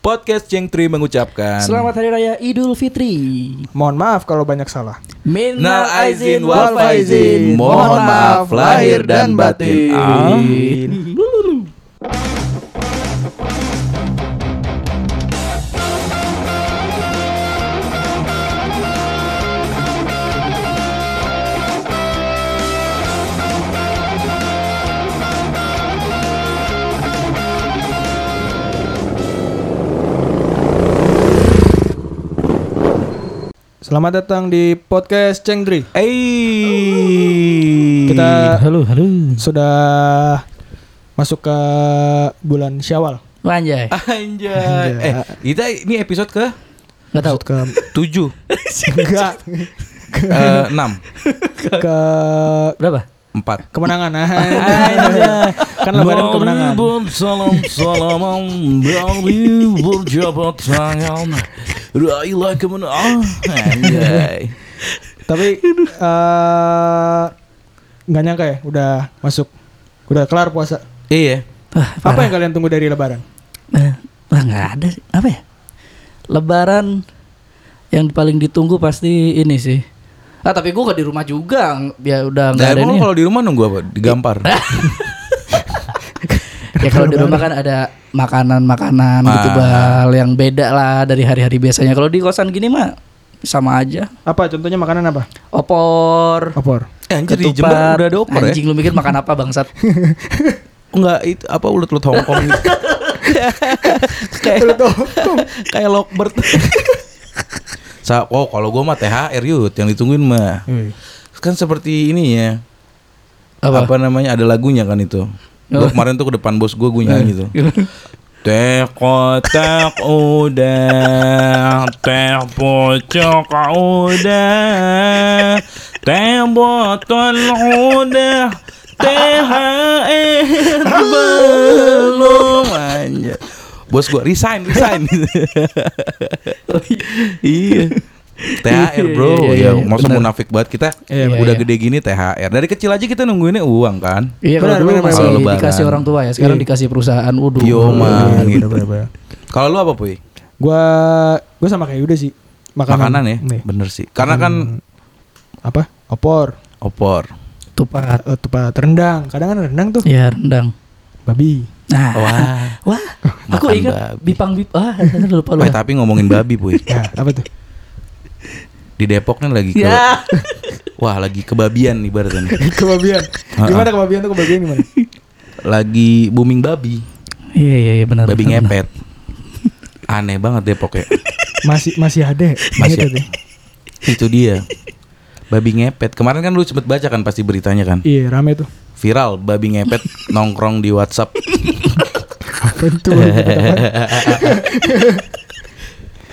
Podcast Cengtri mengucapkan Selamat Hari Raya Idul Fitri. Mohon maaf kalau banyak salah. Minal aizin wal faizin. Mohon maaf lahir dan batin. Amin. Selamat datang di podcast Cengdri. Hey. Kita Halo, halo. sudah masuk ke bulan Syawal. Anjay. Anjay. Eh, kita ini episode ke Enggak tahu. Ke 7 enggak eh 6 ke Berapa? 4 kemenangan. Anjay. kan lebaran kemenangan. Salam salaman Mari berjabat tangan Raihlah kemenangan Tapi eh nggak nyangka ya udah masuk. Udah kelar puasa. Iya Wah, Apa parah. yang kalian tunggu dari lebaran? Eh, Wah, enggak ada sih. Apa ya? Lebaran yang paling ditunggu pasti ini sih. Ah, tapi gua gak di rumah juga. Ya udah enggak Nah, ada emang nih. kalau di rumah nunggu apa? Digampar Ya kalau di rumah kan ada makanan-makanan gitu Ah. bal yang beda lah dari hari-hari biasanya. Kalau di kosan gini mah sama aja. Apa contohnya makanan apa? Opor, Opor. Eh, anjir di Jember ketupat. udah ada opor ya? Anjing lu mikir makan apa bangsat? Enggak, itu apa ulet-ulet Hongkong gitu. kayak kayak Lockbird. Oh kalau gua mah THR yut yang ditungguin mah. Wih. Kan seperti ini ya. Apa? Apa, namanya? Ada lagunya kan itu. Gua Oh. kemarin tuh ke depan bos gua gue nyanyi tuh. Teh kotak udah, teh pucuk udah, teh botol udah, THR belum aja. Bos gua resign, resign. iya. THR bro, Iya, iya, ya iya, masa munafik banget kita Iya, udah iya. gede gini THR. Dari kecil aja kita nungguinnya uang kan. Iya kalau Benar, dulu benar, masih. Lebaran. dikasih orang tua ya, sekarang Iya. dikasih perusahaan. Waduh. Yo man, Bener, gitu. bener, bener. Kalau lu apa puy? Gua gua sama kayak Yuda sih. Makanan, Makanan, ya, Nih. bener sih. Karena kan apa? Opor, opor. Tupat. eh, tupat rendang. Kadang kan rendang tuh Ya rendang. babi. Nah, Wah, wah, aku ingat babi. bipang bip. Ah, lupa Wah, lupa. tapi ngomongin babi puy. Ya, apa tuh? Di Depok nih lagi ke, Ya. wah lagi kebabian ibaratnya. nih. kebabian. Gimana kebabian tuh kebabian gimana? Lagi booming babi, Iya iya iya benar. babi benar, ngepet. Aneh banget Depok ya. Masih masih ada. Masih ada. deh. Itu dia. Babi ngepet. Kemarin kan lu sempet baca kan pasti beritanya kan. Iya, rame tuh. Viral babi ngepet nongkrong di WhatsApp. Apa itu?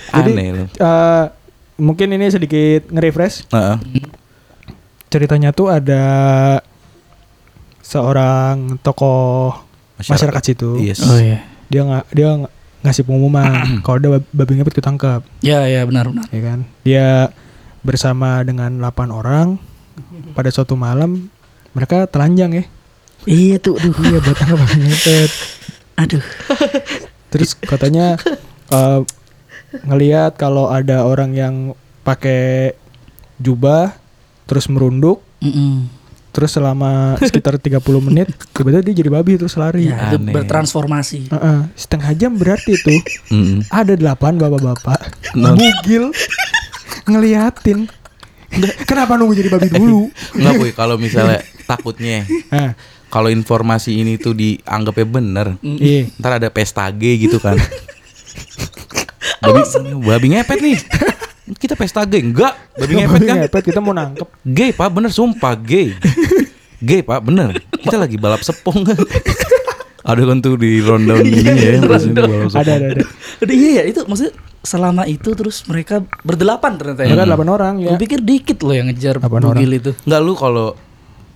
Jadi, Aneh lu. eh, mungkin ini sedikit nge-refresh. Heeh. Ceritanya tuh ada seorang tokoh masyarakat, situ. Yes. Oh iya. Dia nggak dia ng- ngasih pengumuman kalau ada bab- babi ngepet ketangkap, Ya ya benar benar. ya kan? Dia bersama dengan 8 orang pada suatu malam mereka telanjang ya. Iya tuh, aduh. Iya buat tangkap babi ngepet. Aduh. Terus katanya eh, ngelihat kalau ada orang yang pakai jubah terus merunduk Mm-mm. terus selama sekitar 30 menit tiba-tiba dia jadi babi terus lari. Ya, itu Aneh. bertransformasi. Heeh, setengah jam berarti tuh Mm-mm. ada delapan bapak-bapak Non- bugil ngeliatin. Kenapa nunggu jadi babi dulu? Enggak puy, kalau misalnya takutnya Nah, kalau informasi ini tuh dianggapnya bener, iya. ntar ada pesta gay gitu kan. Babi, babi ngepet nih. Kita pesta gay enggak? Babi ngepet kan? ngepet kita mau nangkep. Gay pak, bener sumpah gay. Gay pak, bener. Kita lagi balap sepong. ada kan tuh di rundown ini ya, pas ini balap sepong. Ada ada ada. Udah iya ya, itu maksudnya selama itu terus mereka berdelapan ternyata ya. Mereka delapan orang ya. Gue pikir dikit loh yang ngejar bugil itu. Enggak lu kalau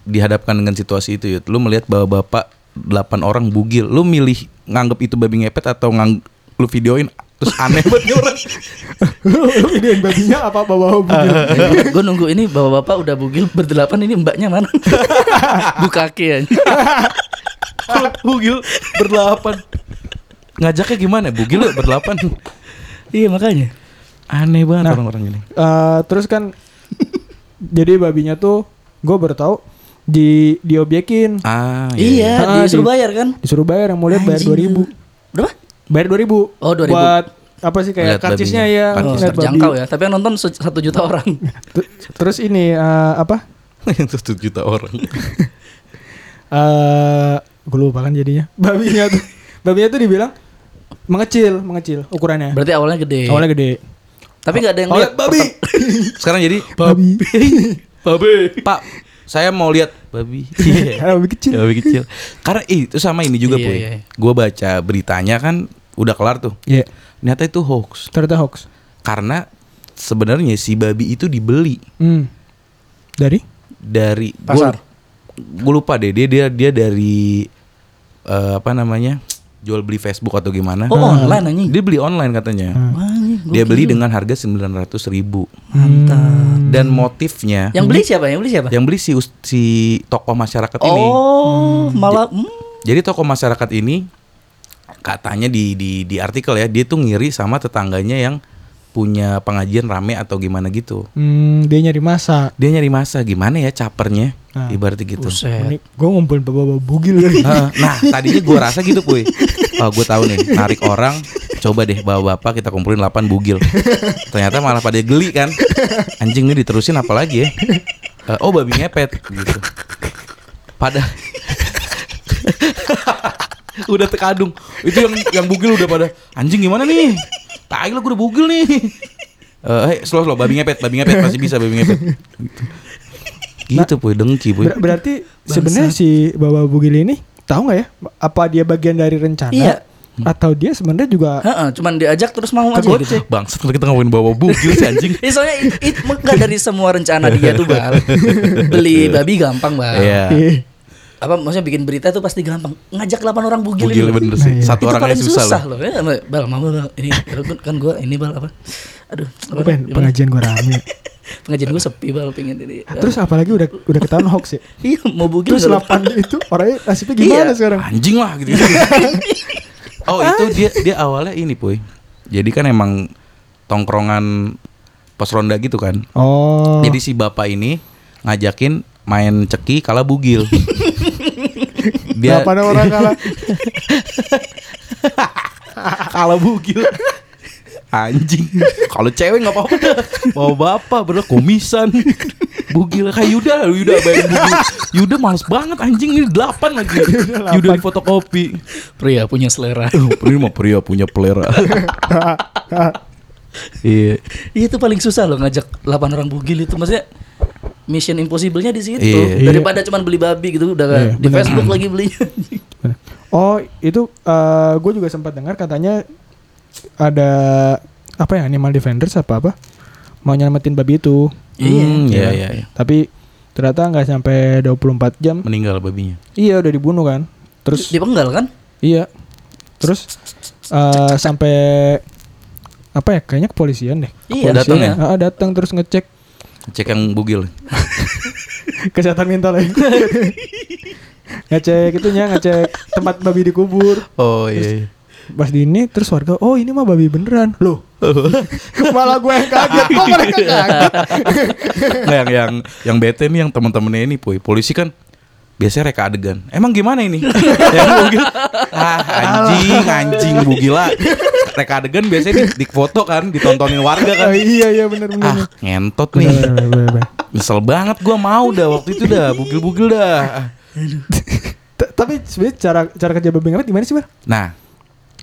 dihadapkan dengan situasi itu, Yud, lu melihat bahwa bapak delapan orang bugil, lu milih nganggep itu babi ngepet atau ngang lu videoin terus aneh orang. Lu lu videoin babinya apa bawa bugil? gue nunggu ini bapak bapak udah bugil berdelapan ini mbaknya mana? Bu kaki ya. bugil berdelapan. ngajaknya gimana? Bugil lu berdelapan. Iya makanya. Aneh banget Nah. orang-orang ini. Eh, terus kan jadi babinya tuh gue baru tahu di diobjekin Ah, Iya, Ah, disuruh di- bayar kan? disuruh bayar yang mau lihat bayar dua ribu Berapa? Bayar dua ribu Oh, 2000. buat apa sih kayak Lihat karcisnya babinya. ya Oh, Karcis. terjangkau ya. Tapi yang nonton satu juta orang. Terus ini eh, apa Yang satu juta orang. eh gue lupa kan jadinya babinya tuh babinya tuh dibilang mengecil mengecil ukurannya Berarti awalnya gede. awalnya gede Tapi nggak ada yang lihat. babi Sekarang jadi babi babi. Pak, saya mau lihat babi. Iya. babi kecil babi kecil. Karena itu sama ini juga, Iya, Puy. iya. Gue baca beritanya kan udah kelar tuh. Iya Ternyata itu hoax. ternyata hoax Karena sebenarnya si babi itu dibeli hmm. dari dari Pasar. Gue lupa deh dia dia dia dari eh, apa namanya? jual beli Facebook atau gimana. Oh, online anjing. Dia beli online katanya. Hmm. Anjing, Dia beli dengan harga 900 ribu Mantap. Dan motifnya Yang beli siapa? Yang beli siapa? Yang beli si, si tokoh masyarakat ini Oh, malah hmm. Jadi tokoh masyarakat ini Katanya di, di, di artikel ya Dia tuh ngiri sama tetangganya yang Punya pengajian rame atau gimana gitu hmm, dia nyari masa Dia nyari masa Gimana ya capernya Ah. Ibaratnya gitu Buset. gue ngumpulin bawa-bawa bugil. Nah tadinya gue rasa gitu puy Oh gue tahu nih Narik orang Coba deh bawa bapak kita kumpulin 8 bugil. Ternyata malah pada geli kan. Anjing ini diterusin apa lagi ya? Eh, Oh babi ngepet gitu. Pada Udah tekadung Itu yang yang bugil udah pada Anjing gimana nih? Tai gue udah bugil nih. Eh, hey, slow slow babi ngepet, babi ngepet masih bisa babi ngepet. Gitu, gitu puy, dengki puy. Ber- berarti sebenarnya si bawa bugil ini tahu nggak ya apa dia bagian dari rencana? Iya. Atau dia sebenarnya juga Heeh, cuman diajak terus mau aja gitu. Bangsat kita ngomongin bawa bugil si anjing. Eh, soalnya it, it, enggak dari semua rencana dia tuh bal beli babi gampang bal Iya. Iya. apa maksudnya bikin berita tuh pasti gampang ngajak 8 orang bugil, Bugil ini. bener Nah, sih. iya. Satu orang susah, susah, loh. loh. Ya, bal mau bal ini kan gue ini bal apa aduh apa, pengajian gue rame pengajian gue sepi bal pengen ini terus apalagi udah udah ketahuan hoax ya iya mau bugil terus nggak delapan itu orangnya nasibnya gimana Iya. sekarang Anjing lah gitu. Oh itu dia dia awalnya ini puy. Jadi kan emang tongkrongan pos ronda gitu kan. oh Jadi si bapak ini ngajakin main ceki kalah bugil. dia delapan orang kalah kalah bugil. Anjing. Kalau cewek nggak apa-apa. Bawa bapak bener komisan. Bugil kayak Yuda, Yuda bayar bugil. Yuda males banget anjing ini delapan lagi. Yuda di fotokopi. pria punya selera Oh, ini mah pria punya pelera. Iya. Iya itu paling susah loh ngajak 8 orang bugil itu maksudnya Mission Impossible-nya di situ Iya. daripada cuman beli babi gitu udah Iya, di bener. Facebook lagi belinya. oh itu gue juga sempat dengar katanya ada apa ya animal defenders apa apa mau nyelamatin babi itu Hmm, Iya. iya, iya, iya. tapi ternyata nggak sampai 24 jam Meninggal babinya. iya udah dibunuh kan terus Dipenggal kan? Iya. Terus eh sampai apa ya? Kayaknya kepolisian deh. Iya, datang ya? ah, datang terus ngecek Cek yang bugil. kesehatan mental lagi. ngecek itunya, ngecek tempat babi dikubur. Oh iya. Pas di ini terus warga, "Oh, ini mah babi beneran." Loh. Malah gue yang kaget. Kok mereka kaget? Nggak, yang yang yang bete nih yang teman-temannya ini puy. Polisi kan biasanya reka adegan. Emang gimana ini? yang bugil. Ah, anjing, anjing bugila. Reka adegan biasanya di, di foto kan, ditontonin warga Oh, kan. iya iya bener bener. Ah, ngentot nih. bener, bener, bener. Nyesel banget gua mau dah waktu itu dah, bugil-bugil dah. Tapi sebenarnya cara cara kerja babi ngepet gimana sih, Bar? Nah,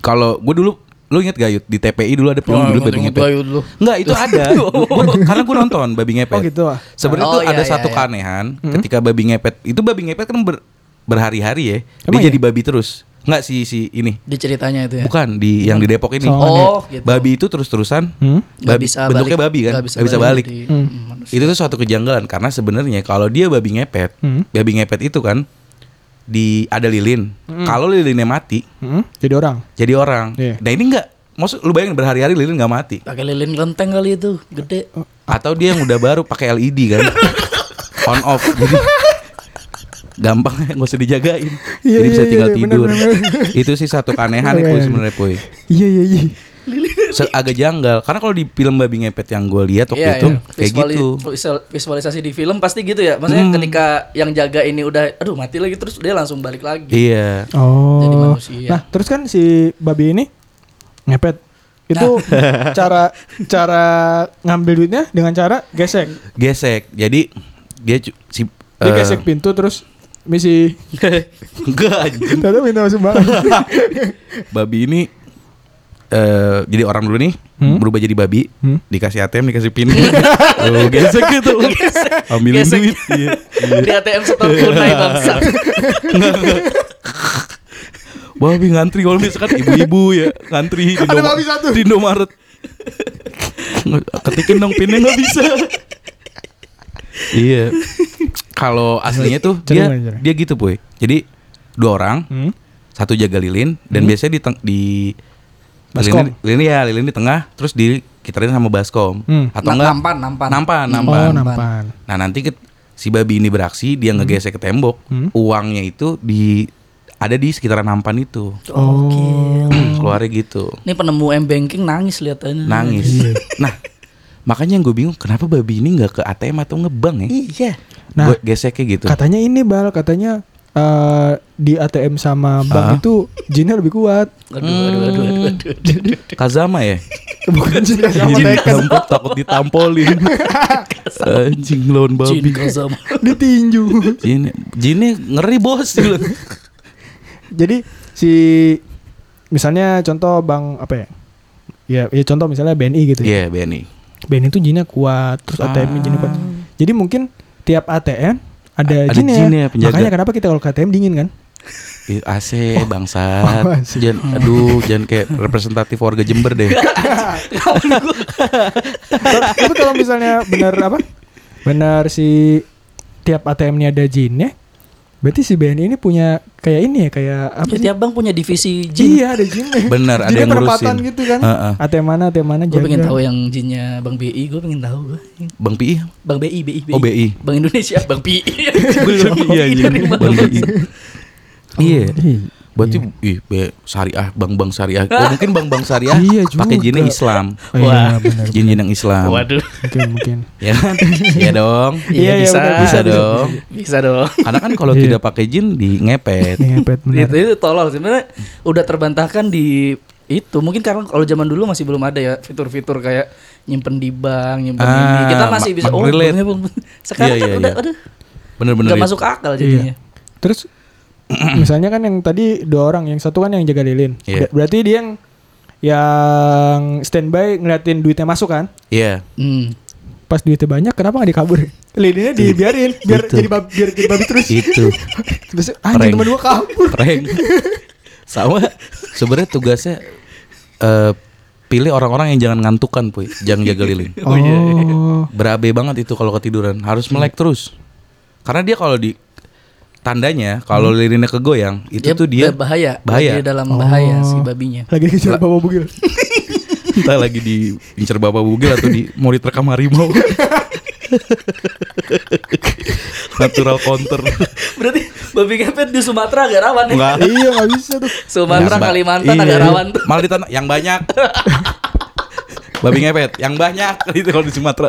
kalau gue dulu lu inget gak Yud? di TPI dulu ada film dulu babi ngepet. dulu. Enggak, itu ada. Gua- karena gue nonton babi ngepet. Oh gitu ah. Sebenarnya Oh, tuh iya, ada iya, satu iya. keanehan ketika babi ngepet. Itu babi ngepet kan ber- berhari-hari ya. Emang dia iya? jadi babi terus. Enggak si si ini. Di ceritanya itu ya. Bukan di yang di Depok ini. Soalnya- Oh, gitu. Babi itu terus-terusan Hmm? Nggak babi, bisa bentuknya balik. babi kan? Nggak Nggak bisa, balik. di- Hmm. hmm, manusia. Itu tuh suatu kejanggalan karena sebenarnya kalau dia babi ngepet, Hmm. babi ngepet itu kan di ada lilin. Hmm. Kalau lilinnya mati, Hmm? Jadi orang. jadi orang. Iya. Nah ini enggak. Maksud lu bayangin berhari-hari lilin nggak mati. Pakai lilin kelenteng kali itu, gede. Atau dia yang udah baru pakai LED kan. On off. Jadi gampang nggak usah dijagain. Iya, Jadi bisa iya, tinggal iya, benar, tidur. benar. Itu sih satu keanehan ya Iya, Puy iya. sebenarnya Puy. Iya iya iya. Se- agak janggal karena kalau di film babi ngepet yang gue lihat waktu Iya, itu iya. kayak Visuali- gitu. visual- Visualisasi di film pasti gitu ya. Maksudnya Hmm. ketika yang jaga ini udah aduh mati lagi terus dia langsung balik lagi. Iya. Oh. Jadi manusia. Nah, terus kan si babi ini ngepet. Itu cara cara ngambil duitnya dengan cara gesek. Gesek. Jadi dia si Dia eh, gesek pintu terus misi enggak anjing. Minta masuk banget. babi ini eh jadi orang dulu nih Hmm? berubah jadi babi Hmm? dikasih ATM dikasih pin oh, gesek gitu ambilin Gesek. duit iya. Di ATM setor tunai bangsa. babi ngantri kalau misalkan ibu-ibu ya ngantri di Ada babi satu. di Indomaret ketikin dong pinnya nggak bisa iya kalau aslinya tuh dia dia gitu boy jadi dua orang Hmm? satu jaga lilin dan biasanya di di Baskom. lilin, lilin ya lilin di tengah terus di kitarin sama baskom Hmm. atau enggak nampan, nampan. nampan Hmm. nampan Oh, nampan. nah nanti ke- si babi ini beraksi dia ngegesek ke tembok Hmm. uangnya itu di ada di sekitaran nampan itu Oh. keluarnya gitu Ini penemu M banking nangis lihatannya. nangis nah makanya yang gue bingung kenapa babi ini nggak ke ATM atau ngebank ya Iya. Nah, Gua geseknya gitu Katanya ini bal, katanya eh, di ATM sama bank Ah. itu jinnya lebih kuat. Aduh, aduh, aduh, aduh, aduh, aduh. Kazama ya Bukan jin sama Jin takut ditampolin Anjing lawan Jin babi Kazama. ditinju. Jin Jinnya ngeri bos. Jadi si misalnya contoh bank apa ya? Ya, ya contoh misalnya BNI gitu. ya. Iya Benny BNI itu jinnya kuat, terus ATM -nya jinnya kuat. Jadi mungkin tiap ATM ada, ada jinnya. jinnya, penjaga. Makanya kenapa kita kalau ke ATM dingin kan? AC bangsat Oh, jangan, Aduh jangan kayak representatif warga Jember deh Tapi kalau misalnya benar apa? Benar si tiap ATM-nya ada jinnya, berarti si BNI ini punya kayak ini ya, kayak apa Ya, sih? tiap bank punya divisi jin. Iya ada jinnya. Bener, ada Jinnya yang ngurusin. perempatan gitu kan. Heeh. ATM mana, ATM mana Gue pengen tahu yang jinnya Bang BI, gue pengen tahu gue. Bang Pi Bang BI, BI, BI. Oh, BI. Bang Indonesia, Bang BI. Iya anjing. Bang BI Iya Iya. Berarti ih, be, syariah, bang-bang syariah. Oh, mungkin bang-bang syariah Iya pakai jinnya Islam. Oh, Wah. iya benar. Jin-jin yang Islam. Waduh. Mungkin mungkin. Ya kan? Iya dong. Iya, iya, bisa. udah, Bisa dong. Bisa dong. Karena kan kalau Iya. tidak pakai jin di ngepet. Ngepet benar. Itu, itu tolol sebenarnya udah terbantahkan di itu mungkin karena kalau zaman dulu masih belum ada ya fitur-fitur kayak nyimpen di bank, nyimpen Ah, ini. Kita masih ma- bisa oh relate. bener. sekarang Iya, kan iya, udah iya. aduh Bener-bener. nggak ya. masuk akal jadinya. Terus misalnya kan yang tadi dua orang, yang satu kan yang jaga lilin. Iya. Ber- Berarti dia yang yang standby ngeliatin duitnya masuk kan? Iya. Hmm. Pas duitnya banyak, kenapa nggak dikabur? Lilinnya dibiarin biar Itu. jadi babi, biar jadi babi terus. Itu. terus anjing Prank. temen gua kabur. Prank. Sama sebenarnya tugasnya eh pilih orang-orang yang jangan ngantukan, Puy. Jangan jaga lilin. Oh, Berabe banget itu kalau ketiduran, harus melek terus. Karena dia kalau di tandanya kalau lilinnya kegoyang, itu Dia tuh dia ba- bahaya, bahaya. Dia dalam bahaya si Oh. babinya. lagi kejar bawa bugil. entah lagi diincer bapak bugil atau di mau diterkam harimau. Natural counter. Berarti babi ngepet di Sumatera agak rawan ya. Enggak. iya nggak bisa tuh. Sumatera, Mbak. Kalimantan Iya. agak rawan tuh. Malah di tanah yang banyak. Babi ngepet, yang banyak itu kalau di Sumatera.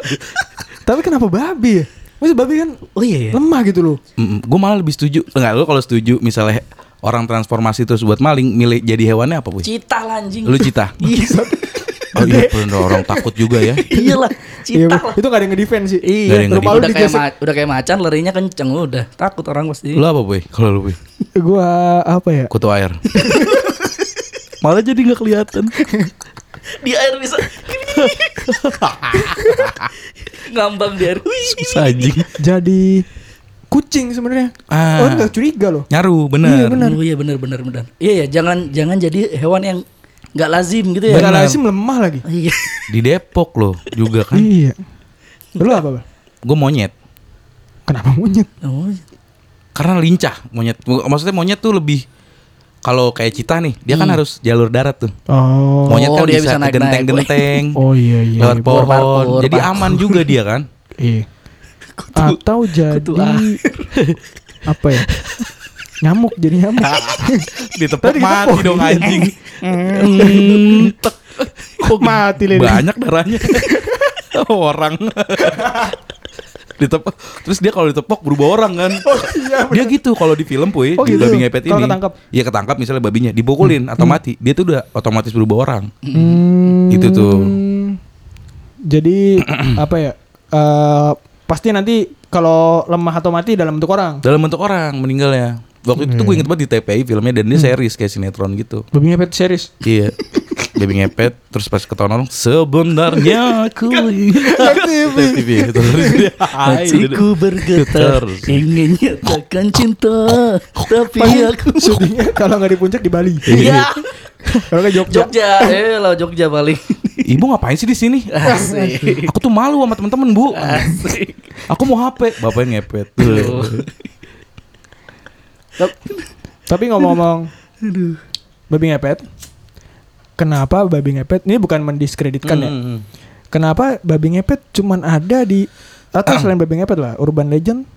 Tapi kenapa babi ya? Maksudnya babi kan Oh iya ya. lemah gitu loh. gue malah lebih setuju. Enggak, lu kalau setuju misalnya orang transformasi terus buat maling, milih jadi hewannya apa, Puy? Cita lah, anjing. Lu cita. Iya. Oh iya, bener orang takut juga ya. Iyalah, Iya, cita lah. itu gak ada yang ngedefense sih. Nggak ada Iya, yang Rumah lu udah kayak ma- udah kayak macan larinya kenceng udah. Takut orang pasti. Lu apa, Puy? Kalau lu, Puy? Gua apa ya? Kutu air. malah jadi nggak kelihatan. Di air bisa. Ngambang. Wih. Susah anjing. Jadi kucing sebenarnya. Ah. Oh, enggak curiga loh. Nyaru, Iya, bener. bener. Oh iya benar benar benar. Iya ya, jangan jangan jadi hewan yang nggak lazim gitu ya. Benar lazim lemah lagi. Iya. Di Depok loh juga kan. Iya. Lu apa, Bang? Gue monyet. Kenapa monyet? Oh, Karena lincah monyet. Maksudnya monyet tuh lebih kalau kayak cita nih, dia kan harus jalur darat tuh. Oh. Monyet Oh, kan dia bisa, bisa genteng-genteng. Oh iya iya. lewat iya. pohon. parkur, Jadi aman juga dia kan. Iya. Atau jadi kutu air. apa ya? nyamuk jadi nyamuk. Ditepok Tadi mati dong anjing. Mati lele. Banyak darahnya. orang. Ditepok. Terus dia kalau ditepok berubah orang kan. iya, dia gitu kalau di film puy Oh, di gitu. babi ngepet ini. ketangkap. Iya ketangkap misalnya babinya dipukulin atau mati, dia tuh udah otomatis berubah orang. Hmm, Itu tuh. Jadi apa ya? eh pasti nanti kalau lemah atau mati dalam bentuk orang. Dalam bentuk orang meninggalnya. Waktu itu tuh gue inget banget di TPI filmnya dan dia series kayak sinetron gitu. Babi ngepet series. Iya. Baby ngepet terus pas ketahuan orang sebenarnya aku TV itu terus dia hai, Hatiku bergetar Getar. ingin nyatakan cinta tapi aku kalau nggak di puncak di Bali. ya Kalau nggak Jogja. Jogja eh lah Jogja paling Ibu ngapain sih di sini? asik Aku tuh malu sama temen-temen bu. asik Aku mau HP. Bapaknya ngepet. Tap- Tapi ngomong-ngomong babi ngepet. Kenapa babi ngepet? Ini bukan mendiskreditkan ya. Hmm. Kenapa babi ngepet cuman ada di atau selain babi ngepet lah, urban legend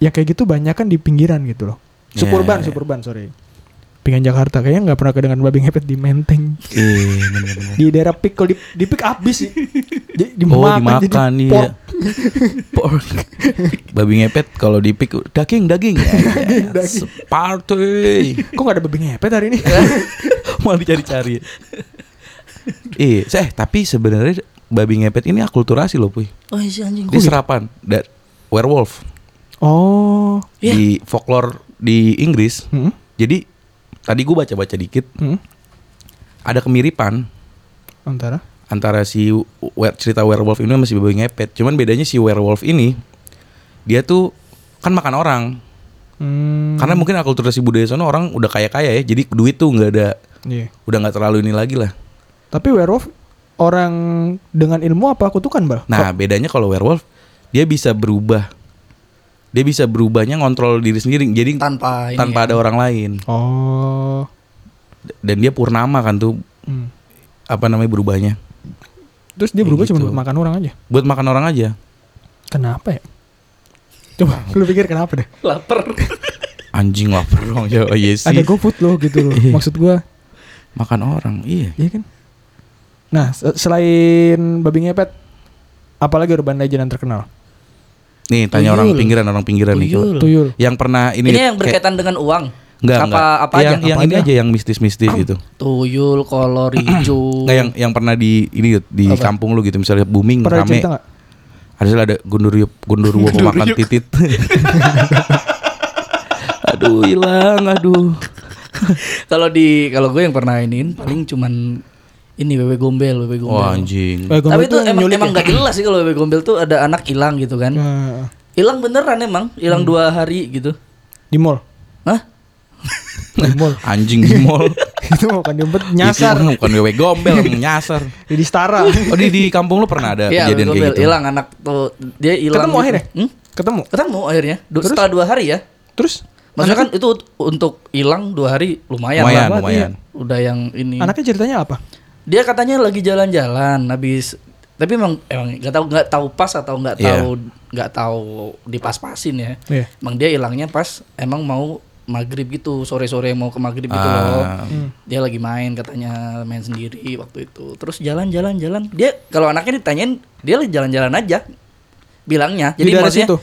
ya kayak gitu banyak kan di pinggiran gitu loh. Ya, Suburban, ya, ya. suburban, sorry. Pinggiran Jakarta kayaknya nggak pernah kedengeran babi ngepet di Menteng. Iya. Di daerah pik kalau di, di pik habis sih. Di, Oh dimakan, jadi dimakan iya. pork. Pork. Babi ngepet kalau dipik daging daging. Ya, ya. Daging. Party. Kok gak ada babi ngepet hari ini? Malah dicari-cari. Iya, eh tapi sebenarnya babi ngepet ini akulturasi loh, Puy. oh iya anjing Dia serapan dan werewolf oh. Iya. di folklore di Inggris. Hmm? Jadi tadi gue baca-baca dikit Hmm? ada kemiripan Antara antara si cerita werewolf ini sama si babi ngepet. Cuman bedanya si werewolf ini dia tuh kan makan orang. hmm. Karena mungkin akulturasi budaya sono orang udah kaya-kaya ya. Jadi duit tuh nggak ada Iya. udah nggak terlalu ini lagi lah. Tapi werewolf orang dengan ilmu apa kutukan, Bal? Nah, bedanya kalau werewolf dia bisa berubah. Dia bisa berubahnya ngontrol diri sendiri. Jadi tanpa ini tanpa ya. ada orang lain. Oh. Dan dia purnama kan tuh Hmm. apa namanya berubahnya. Terus dia berubah cuma gitu. buat makan orang aja. Buat makan orang aja. Kenapa ya? Coba lu pikir kenapa deh? lapar Anjing lapar dong. Ya, oh iya sih. Ada GoFood loh gitu loh. Iya. Maksud gua, Makan orang. Iya. iya kan? Nah, se- selain babi ngepet, apalagi urban legend yang terkenal? Nih tanya Tuyul. orang pinggiran orang pinggiran nih. coba. Tuyul. Tuyul. Yang pernah ini ini yang kayak- berkaitan dengan uang Enggak, apa enggak. apa yang, aja yang apa ini aja? aja yang mistis-mistis gitu. tuyul kolor hijau Enggak yang yang pernah di ini di Apa? kampung lu gitu misalnya booming Pernah rame. Ada ada gundurwo gundurwo pemakan titit. aduh hilang, aduh. kalau di kalau gue yang pernah iniin paling cuman ini wewe gombel wewe gombel Wah anjing. Eh, Gombel tapi itu emang nyulik emang ya? nggak jelas sih kalau wewe gombel tuh ada anak hilang gitu kan hilang beneran emang hilang dua hari gitu di mall. Hah? Di mall. Anjing di mall. itu bukan diumpet nyasar Itu bukan wewe gombel, nyasar. di Stara. Oh di di kampung lu pernah ada Iya wewe kejadian kayak gitu? hilang anak tuh dia hilang Ketemu gitu. akhirnya? Hmm? Ketemu. ketemu akhirnya Du- Terus? setelah dua hari ya Terus maksudnya kan itu untuk hilang dua hari lumayan, Lumayan, lah. lumayan. udah yang ini anaknya ceritanya apa? Dia katanya lagi jalan-jalan habis tapi emang emang nggak tahu nggak tahu pas atau nggak Iya. tahu nggak tahu dipas-pasin ya Iya. emang dia hilangnya pas emang mau maghrib gitu sore-sore mau ke maghrib gitu Ah. loh Hmm. dia lagi main katanya main sendiri waktu itu terus jalan-jalan jalan dia kalau anaknya ditanyain dia lagi jalan-jalan aja bilangnya Di jadi daerah maksudnya situ?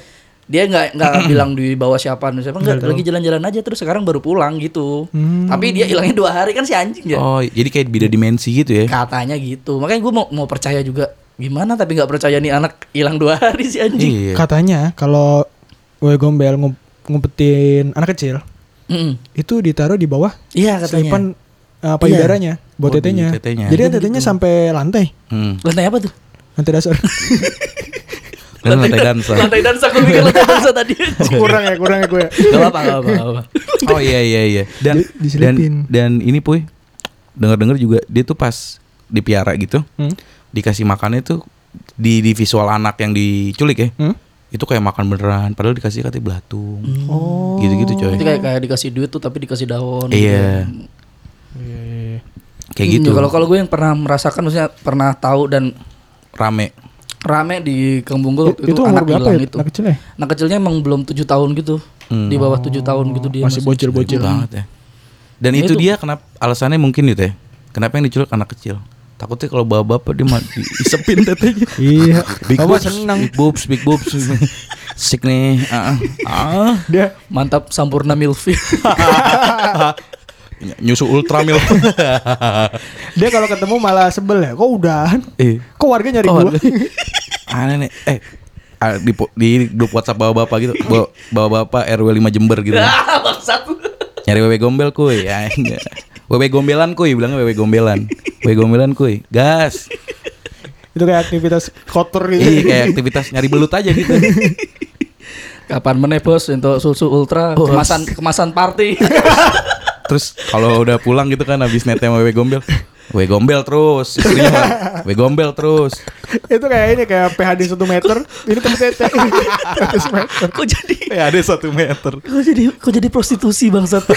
Dia nggak nggak bilang di bawah siapa siapa Nggak lagi jalan-jalan aja terus sekarang baru pulang gitu Hmm. tapi dia hilangnya dua hari kan si anjing ya Oh, jadi kayak beda dimensi gitu ya. katanya gitu makanya gue mau mau percaya juga gimana tapi nggak percaya nih anak hilang dua hari si anjing Iya. Katanya kalau wewe gombel ngum- ngumpetin anak kecil Mm-mm. itu ditaruh di bawah iya katanya selipan uh, payudaranya buat Oh, tetenya. tetenya. Jadi Iya, tetenya begitu. sampai lantai, Hmm. lantai apa tuh lantai dasar. Dan lantai dansa. lantai dansa gue pikir lantai dansa tadi kurang ya, kurang ya gue. Gak apa-apa, gak apa-apa, gak apa. Oh iya iya iya. Dan Di- dan dan ini puy dengar-dengar juga dia tuh pas dipiara gitu Hmm? dikasih makannya tuh di di visual anak yang diculik ya Hmm? itu kayak makan beneran padahal dikasih katanya belatung Oh. gitu-gitu coy Itu kayak kayak dikasih duit tuh tapi dikasih daun. iya Iya, iya, iya. kayak gitu Kalau kalau gue yang pernah merasakan, maksudnya pernah tahu dan rame rame di kampung gue Itu, itu, anak berapa hilang ya? itu. Anak kecil ya? Anak kecilnya emang belum tujuh tahun gitu. Hmm. Di bawah tujuh tahun gitu dia Masih bocil-bocil. banget ya. Dan Nah, itu, itu- dia kenapa alasannya mungkin itu ya. Kenapa yang diculik anak kecil? Takutnya kalau bawa bapak dia mati isepin tetenya. Iya. Big Bapak boobs, senang. big boobs, big boobs. Sik nih. Ah, ah. Dia Mantap Sampurna Milfi. Nyusu ultra milk. dia kalau ketemu malah sebel ya. Kok udahan? eh, Kok warga nyari Oh, gua? aneh nih. Eh, ah, di, di grup WhatsApp bawa bapak gitu, bawa, bawa bapak RW 5 Jember gitu. Ah. Nyari wewe gombel kuy. Ya, enggak. Wewe gombelan kuy, bilangnya wewe gombelan. Wewe gombelan kuy. Gas. Itu kayak aktivitas kotor gitu. Iya, kayak aktivitas nyari belut aja gitu. Kapan meneh bos untuk susu ultra kemasan kemasan party. Terus kalau udah pulang gitu kan habis netem wewe gombel. Wewe gombel terus. Istrinya mah, wewe gombel terus. itu kayak ini kayak PHD 1 meter. Ini tempat tete. kok jadi Ya ada satu meter. kok jadi kok jadi prostitusi bangsat.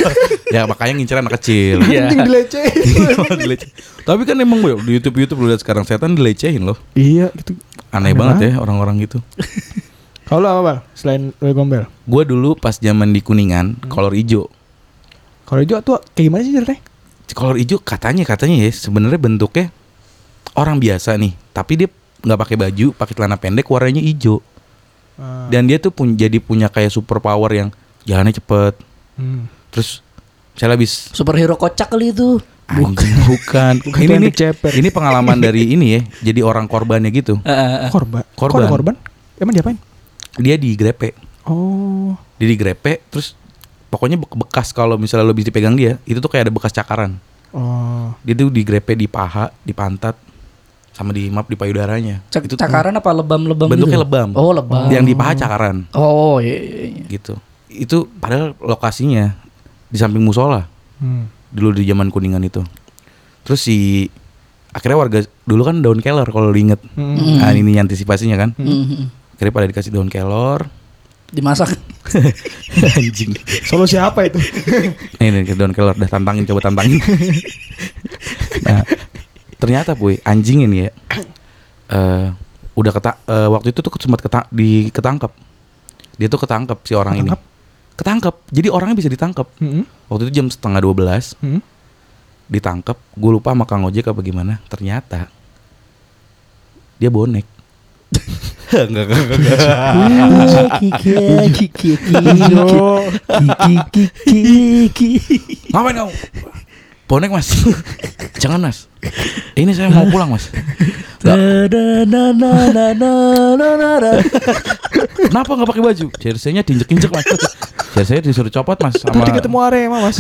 Ya makanya ngincer anak kecil. Iya. Dilecehin. Dilece- Tapi kan emang Boy, di YouTube YouTube lu lihat sekarang setan dilecehin loh. iya gitu. Aneh, Aneh banget ya orang-orang gitu. Kalau apa bang? Selain Wewe Gombel. Gua dulu pas zaman di Kuningan, kolor ijo. Kalau itu tuh kayak gimana sih ceritanya? Kolor ijo katanya katanya ya sebenarnya bentuknya orang biasa nih, tapi dia nggak pakai baju, pakai celana pendek warnanya ijo. Ah, Dan dia tuh pun jadi punya kayak super power yang jalannya cepet. hmm. Terus saya habis Superhero kocak kali itu. anjing bukan. Bukan ini nih ini pengalaman dari ini ya. Jadi orang korbannya gitu. Eh. Korban. Korban. Korban? Emang diapain? Dia digrepe. Oh. Dia digrepe terus pokoknya be- bekas kalau misalnya lo bisa dipegang dia, itu tuh kayak ada bekas cakaran. Oh. Dia tuh digrepe di paha, di pantat, sama di map di payudaranya. Cak- itu cakaran apa lebam-lebam bentuknya gitu? lebam. Oh, lebam. Yang di paha cakaran Oh, iya, iya, iya. gitu. Itu padahal lokasinya di samping musola. Hmm. dulu di zaman kuningan itu terus si akhirnya warga dulu kan daun kelor kalau diinget Hmm. nah ini antisipasinya kan Mhm. akhirnya pada dikasih daun kelor Dimasak. anjing Solusi apa itu? nih nih daun kelor dah tantangin coba tantangin nah ternyata puy anjing ini ya eh udah keta eh, waktu itu tuh sempat keta di ketangkep dia tuh ketangkep si orang Ketangkep? ini ketangkep jadi orangnya bisa ditangkep Hmm. waktu itu jam setengah 12 Hmm. ditangkap gue lupa sama kang ojek apa gimana ternyata dia bonek enggak enggak enggak ngapain kamu bonek mas jangan mas ini saya mau pulang mas kenapa nggak pakai baju jersey-nya diinjek-injek mas jersey disuruh copot mas sama Tadi ketemu Arema mas.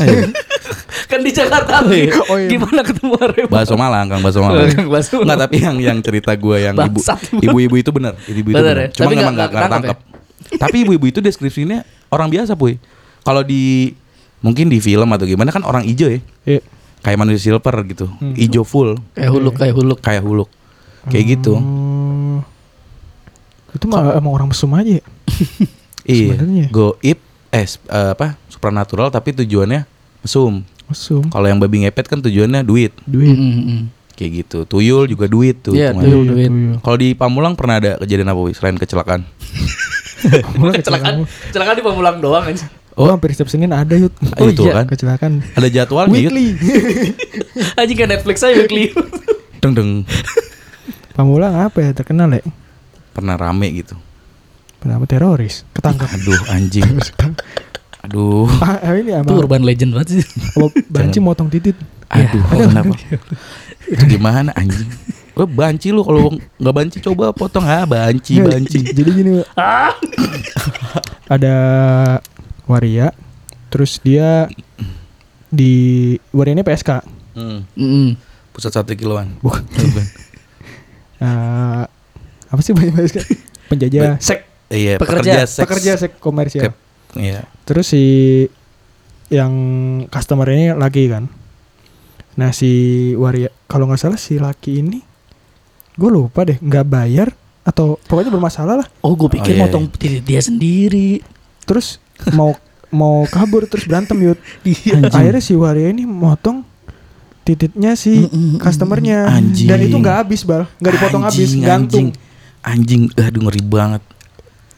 kan di Jakarta. Oh, iya. Gimana ketemu Arema? Bakso Malang, Kang Bakso Malang. Enggak, tapi yang yang cerita gue yang ibu ibu-ibu itu benar, ibu-ibu itu Benar ya? Cuma Tapi memang nggak- nggak nggak tangkap. Tapi ibu-ibu itu deskripsinya orang biasa, Puy. Kalau di mungkin di film atau gimana kan orang ijo ya. Iya. Kayak manusia silver gitu. Hmm. Ijo full, Kayak huluk, kayak huluk. kayak huluk. Kayak gitu. Oh. Itu mah emang orang mesum aja ya? Iya. Goib eh s- eh, apa? Supranatural tapi tujuannya mesum. Mesum. Kalau yang babi ngepet kan tujuannya duit. Duit. Mhm. Kayak gitu. Tuyul juga duit tuh. Iya, hitungannya. tuyul. duit. Kalau di Pamulang pernah ada kejadian apa? Selain kecelakaan? Kecelakaan, kecelakaan di Pamulang doang aja. Oh, hampir setiap Senin ada yut. Oh, itu iya. kan. Kecelakaan. Ada jadwalnya yuk. Weekly. Anjing kayak Netflix aja weekly. Deng deng. Pamulang apa ya terkenal ya? Pernah rame gitu. Kenapa teroris? Ketangkap. Aduh anjing. Aduh. ah, eh, ini Itu apa? urban legend banget sih. Apa banci motong titit? Aduh. kenapa? Itu gimana anjing? Gue banci lu kalau nggak banci coba potong ah banci Nggak, banci. Jadi gini, Wak. ada waria, terus dia di waria ini PSK. Hmm. Mhm. Pusat satu kiloan. Bukan. Eh, apa sih banyak PSK? Penjajah sek, Iya. Pekerja. Pekerja seks. pekerja sek komersial. Kep- Iya. Terus si yang customer ini laki kan. Nah si waria kalau nggak salah si laki ini gue lupa deh nggak bayar atau pokoknya bermasalah lah. Oh, gue pikir Oh, iya, motong titik dia sendiri. Terus mau mau kabur terus berantem yut. Iya. Akhirnya si waria ini motong tititnya si Mm-mm. customernya Anjing. dan itu nggak habis bal nggak dipotong habis gantung Anjing. Anjing. Aduh ngeri banget.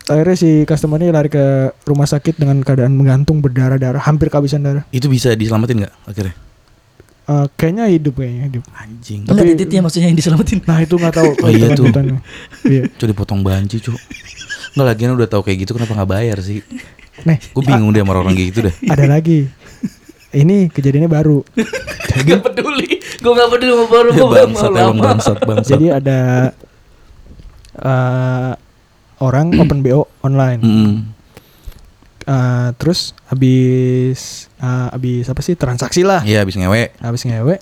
akhirnya si customer ini lari ke rumah sakit dengan keadaan menggantung berdarah-darah hampir kehabisan darah Itu bisa diselamatin nggak akhirnya? Eh, kayaknya hidup kayaknya hidup Anjing. Enggak titiknya maksudnya yang diselamatin. nah itu nggak tahu Oh iya tuh. iya Coba dipotong banci, Cuk. Nggak lagian udah tahu kayak gitu kenapa nggak bayar sih? nih Gue bingung deh sama orang kayak gitu dah. ada lagi ini kejadiannya baru Gak peduli. Gue gak peduli mau baru Ya, bangsat emang lama. bangsat bangsat. jadi ada eh, orang open bo online Mm-mm. Eh, terus habis eh, habis apa sih transaksi lah Iya habis ngewe. habis ngewe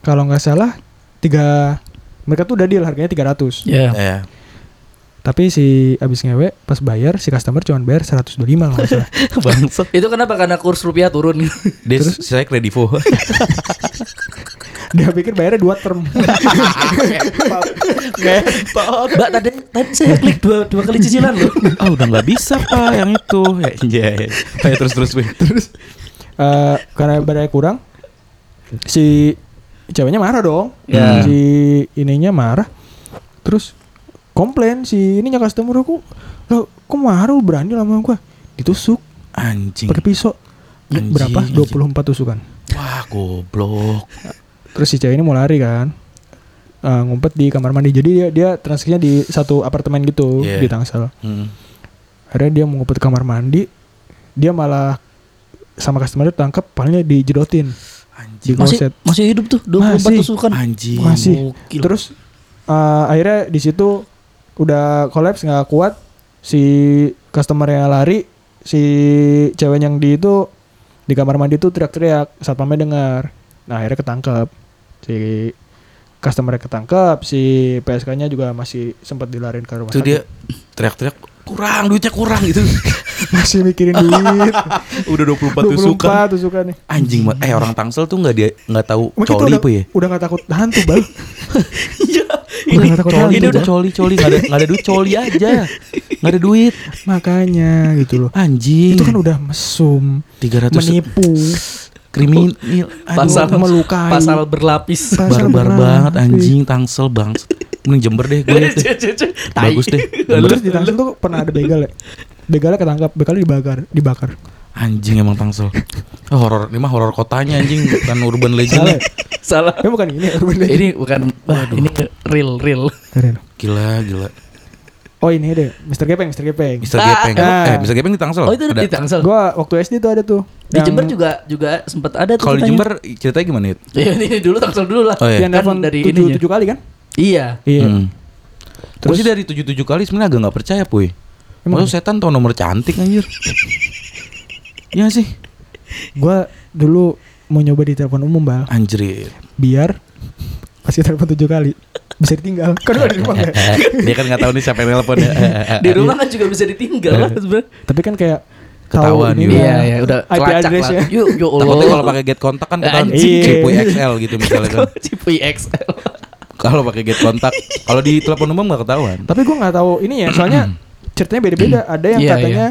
kalau nggak salah tiga mereka tuh udah deal harganya 300 Ya. Ya. tapi si habis ngewe pas bayar si customer cuma bayar 125 kalau nggak salah Bangsat. Itu kenapa? Karena kurs rupiah turun. Dia saya kredivo. dia pikir bayarnya dua term Mbak tadi, tadi saya klik dua, dua kali cicilan loh. Ah udah nggak bisa pak yang itu. Ya iya. Kayak terus terus terus eh, karena bayarnya kurang si ceweknya marah dong Ya. si ininya marah terus komplain si ininya customer aku lo kok marah berani lama gua ditusuk Anjing. pakai pisau Anjing, berapa anjing. 24 tusukan Wah goblok. Terus si cewek ini mau lari kan Eh, ngumpet di kamar mandi jadi dia dia transaksinya di satu apartemen gitu Iya. di Tangsel Hmm. akhirnya dia mau ngumpet ke kamar mandi dia malah sama customer itu tangkap palingnya dijedotin di Anjing. Masih kloset masih hidup tuh 24 Masih. tusukan. Anjing. Masih. Gokil. terus eh, akhirnya di situ udah kolaps nggak kuat si customer yang lari si cewek yang di itu di kamar mandi itu teriak-teriak satpamnya dengar nah akhirnya ketangkep si customer ketangkep si PSK-nya juga masih sempat dilarin ke rumah Itu sakit dia teriak-teriak kurang duitnya kurang gitu. masih mikirin duit udah 24 tusukan. 24 tusukan nih Anjing. Eh orang Tangsel tuh nggak dia nggak tahu tuh coli udah, apa ya? udah gak takut hantu bal Iya. Udah Ini nggak takut Coli hantu ini udah coli coli nggak ada nggak ada duit coli aja. Nggak ada duit. makanya gitu loh Anjing. itu kan udah mesum 300 menipu kriminal. Pasal melukai. pasal berlapis. Pasal barbar berlapis. banget anjing Tangsel bang. Mending Jember deh gue liat deh. Bagus deh. Terus di Tangsel tuh pernah ada begal ya. Begalnya ketangkap, begalnya dibakar, dibakar. Anjing emang Tangsel. Oh, horor ini mah horor kotanya anjing bukan urban legend. Salah. ya? Salah. Eh bukan ini, urban legend. Ini bukan wah, ini real real. Gila gila. Oh ini deh, Mr. Gepeng, Mr. Gepeng. Mister Ah, Gepeng. ah. Eh, Mister Gepeng di Tangsel. Oh itu Ada. di Tangsel. Gua waktu SD tuh ada tuh. Di Yang- Jember juga juga sempat ada tuh. Kalau di. Jember ceritanya gimana ya? Ya ini dulu Tangsel dulu lah. Oh iya. Yang Kan telepon dari tujuh, ininya. tujuh kali kan? Iya. Iya. Hmm. Terus sih dari tujuh tujuh kali sebenarnya agak nggak percaya puy. Emang Emang setan tau nomor cantik anjir. Iya sih. Gua dulu mau nyoba di telepon umum bal, Anjir. biar pasti telepon tujuh kali bisa ditinggal. Kan di rumah nggak? Dia kan nggak tahu nih siapa yang nelpon ya. Di rumah kan juga bisa ditinggal sebenarnya. Tapi kan kayak Ketahuan tahu ini gitu. Iya ya udah IP kelacak lah. address-nya. Yuk, Allah. Takutnya kalau pakai get kontak kan kita Anjing. Cipuy XL gitu misalnya kan. Cipuy XL. Kalau pakai get kontak, kalau di telepon umum nggak ketahuan. Tapi gua nggak tahu ini ya, soalnya ceritanya beda-beda. Ada yang Iya, katanya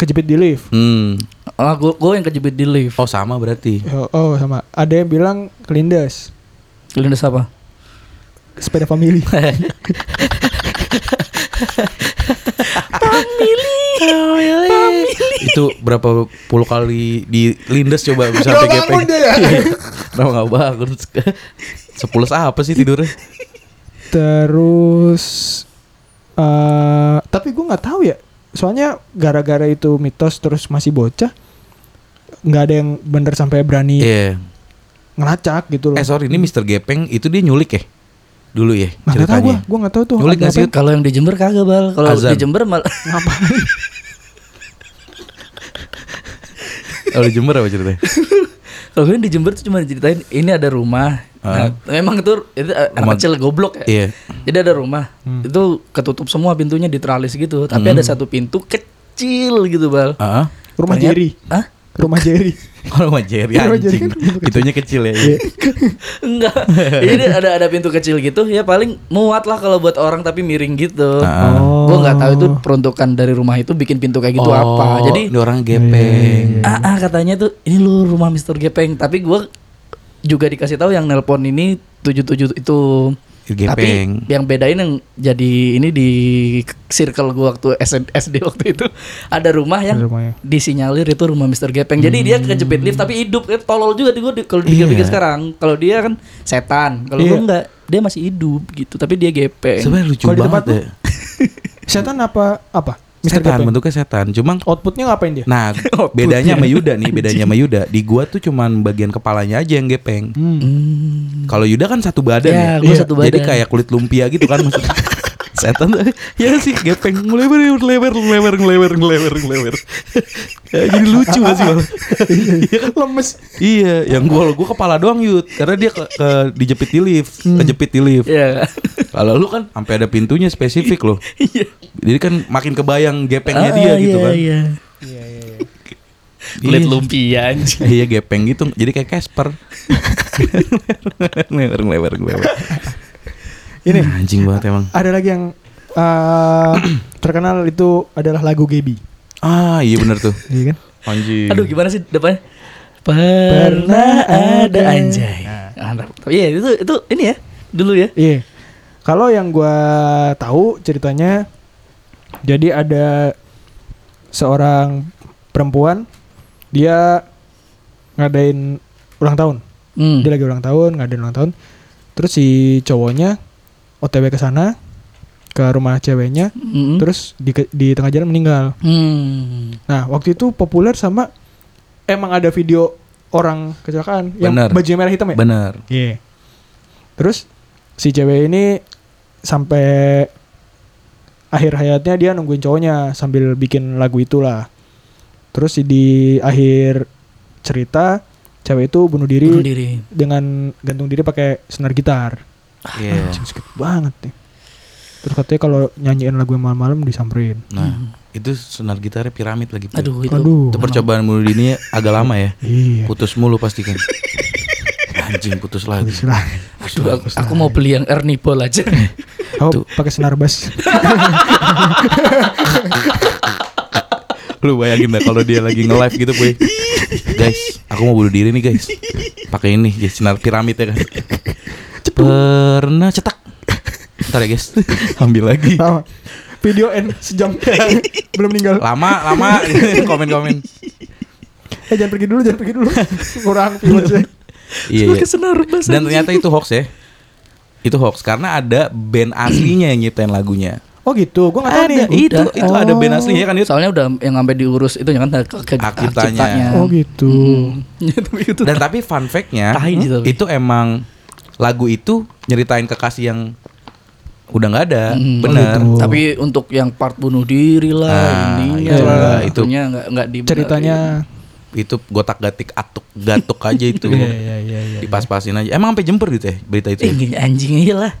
kejepit di lift. Hmm. Ah, gua, gua yang kejepit di lift. Oh sama berarti. Oh, oh, sama. Ada yang bilang kelindas. Kelindas apa? Sepeda family. Itu berapa puluh kali di lindes coba bisa Nggak sampai gepeng. ya? Kenapa nggak bangun? Sepuluh apa sih tidurnya? Terus eh tapi gue nggak tahu ya. Soalnya gara-gara itu mitos terus masih bocah nggak ada yang bener sampai berani Iya. ngelacak gitu loh. Eh sorry, ini Mr. Gepeng itu dia nyulik ya? Dulu ya Nah, nggak tahu gue, ceritanya. gue nggak tahu tuh. Nyulik nggak sih? Kalau yang di Jember kagak bal. Kalau di Jember mal Ngapain? Kalau di Jember apa ceritanya? kalau yang di Jember tuh cuma diceritain ini ada rumah. Nah, memang itu itu Rumah- anak kecil goblok ya. Iya. Jadi ada rumah. Itu ketutup semua pintunya diteralis gitu. Tapi ada satu pintu kecil gitu bal. Heeh. Rumah Ternyata- Jerry. Hah? Rumah Jerry. Kalau sama Jerry Rumah Jerry anjing. kan kecil. Itunya kecil ya. Iya. Enggak. Jadi ada ada pintu kecil gitu ya paling muat lah kalau buat orang tapi miring gitu. Ah. Oh. Gue nggak tahu itu peruntukan dari rumah itu bikin pintu kayak gitu Oh, apa. Jadi ini orang Gepeng. ah, ah, katanya tuh ini lu rumah Mr. Gepeng. Tapi gue juga dikasih tahu yang nelpon ini 77 itu Gepeng. Tapi yang bedain yang jadi ini di circle gua waktu SD, waktu itu ada rumah yang Ada rumahnya. disinyalir itu rumah Mr. Gepeng. Jadi dia kejepit lift tapi hidup. Eh, tolol juga di gua di- kalau Iya. dipikir-pikir sekarang. Kalau dia kan setan. Kalau Iya. gua enggak, dia masih hidup gitu. Tapi dia gepeng. Sebenarnya lucu Kalau di tempat banget ya. Setan apa apa? Mr. Setan bentuknya setan. Cuma Outputnya ngapain dia? nah bedanya sama Yuda nih, bedanya sama Yuda. Di gua tuh cuman bagian kepalanya aja yang gepeng. Hmm. Hmm. Kalau Yuda kan satu badan Ya, ya. gua Iya. satu badan. Jadi kayak kulit lumpia gitu kan maksudnya. Setan tuh ya sih gepeng ngelebar ngelebar ngelebar ngelebar ngelebar ngelebar. ya, jadi lucu gak sih malah. Iya kan? Lemes. Iya, yang gua gua kepala doang yut karena dia ke, ke- dijepit di lift, Hmm. kejepit di lift. Iya. Kalau lu kan sampai ada pintunya spesifik loh. Iya. Jadi kan makin kebayang gepengnya Ah, dia gitu iya, kan. Iya. Iya iya iya. Kulit Iya. lumpia anjing. Iya gepeng gitu, jadi kayak Casper. ngelebar ngelebar ngelebar. Ini anjing banget emang. ada lagi yang eh, terkenal itu adalah lagu Gaby. Ah iya bener tuh. Iya kan? Anjing. Aduh gimana sih depannya? Pernah ada anjay. Tapi Iya itu itu ini ya dulu ya. Iya. Kalau yang gua tahu ceritanya jadi ada seorang perempuan dia ngadain ulang tahun. Hmm. Dia lagi ulang tahun, ngadain ulang tahun. Terus si cowoknya OTW ke sana ke rumah ceweknya, Hmm. terus di di tengah jalan meninggal. Hmm. Nah, waktu itu populer sama emang ada video orang kecelakaan yang Bener. baju merah hitam ya? Bener. Iya. Terus si cewek ini sampai akhir hayatnya dia nungguin cowoknya sambil bikin lagu itulah. Terus di akhir cerita cewek itu bunuh diri, Bunuh diri. dengan gantung diri pakai senar gitar. Iya. Anjing, sakit banget nih. Terus katanya kalau nyanyiin lagu yang malam-malam disamperin. Nah, itu senar gitarnya piramid lagi. Pu. Aduh itu. Aduh. Itu percobaan bunuh diri agak lama ya. Iya. Putus mulu pasti kan. Anjing putus lagi. Putus lah. Aduh, aku, aku mau beli yang Ernipol aja. Oh, pakai senar bass. Lu bayangin dah kalau dia lagi nge-live gitu, Boy. guys, aku mau bunuh diri nih, guys. Pakai ini, guys, sinar piramid ya kan. Pernah cetak. Ntar ya, guys. Ambil lagi. Lama. Video N sejam belum meninggal. Lama, lama komen-komen. Eh jangan pergi dulu, jangan pergi dulu. Kurang viewersnya. Iya, iya. Pakai senar bahasa Dan ternyata itu hoax ya. Itu hoax karena ada band aslinya yang nyiptain lagunya. Oh gitu, gue gak tahu nih. Ada, itu itu ada band Oh. aslinya kan itu. Soalnya udah yang sampai diurus itu kan ke, ke Hak hak ciptanya. ciptanya. Oh gitu. Hmm. Dan tapi fun fact-nya itu emang lagu itu nyeritain kekasih yang udah nggak ada, Hmm. bener. Oh, gitu. Tapi untuk yang part bunuh diri lah, Ah, ini lah, itu. nggak nggak di Ceritanya. Itu gotak gatik atuk gatuk aja itu. Iya iya iya. iya. Dipas-pasin aja. Emang sampai jemper gitu ya berita itu. Eh, ya? anjing iya lah.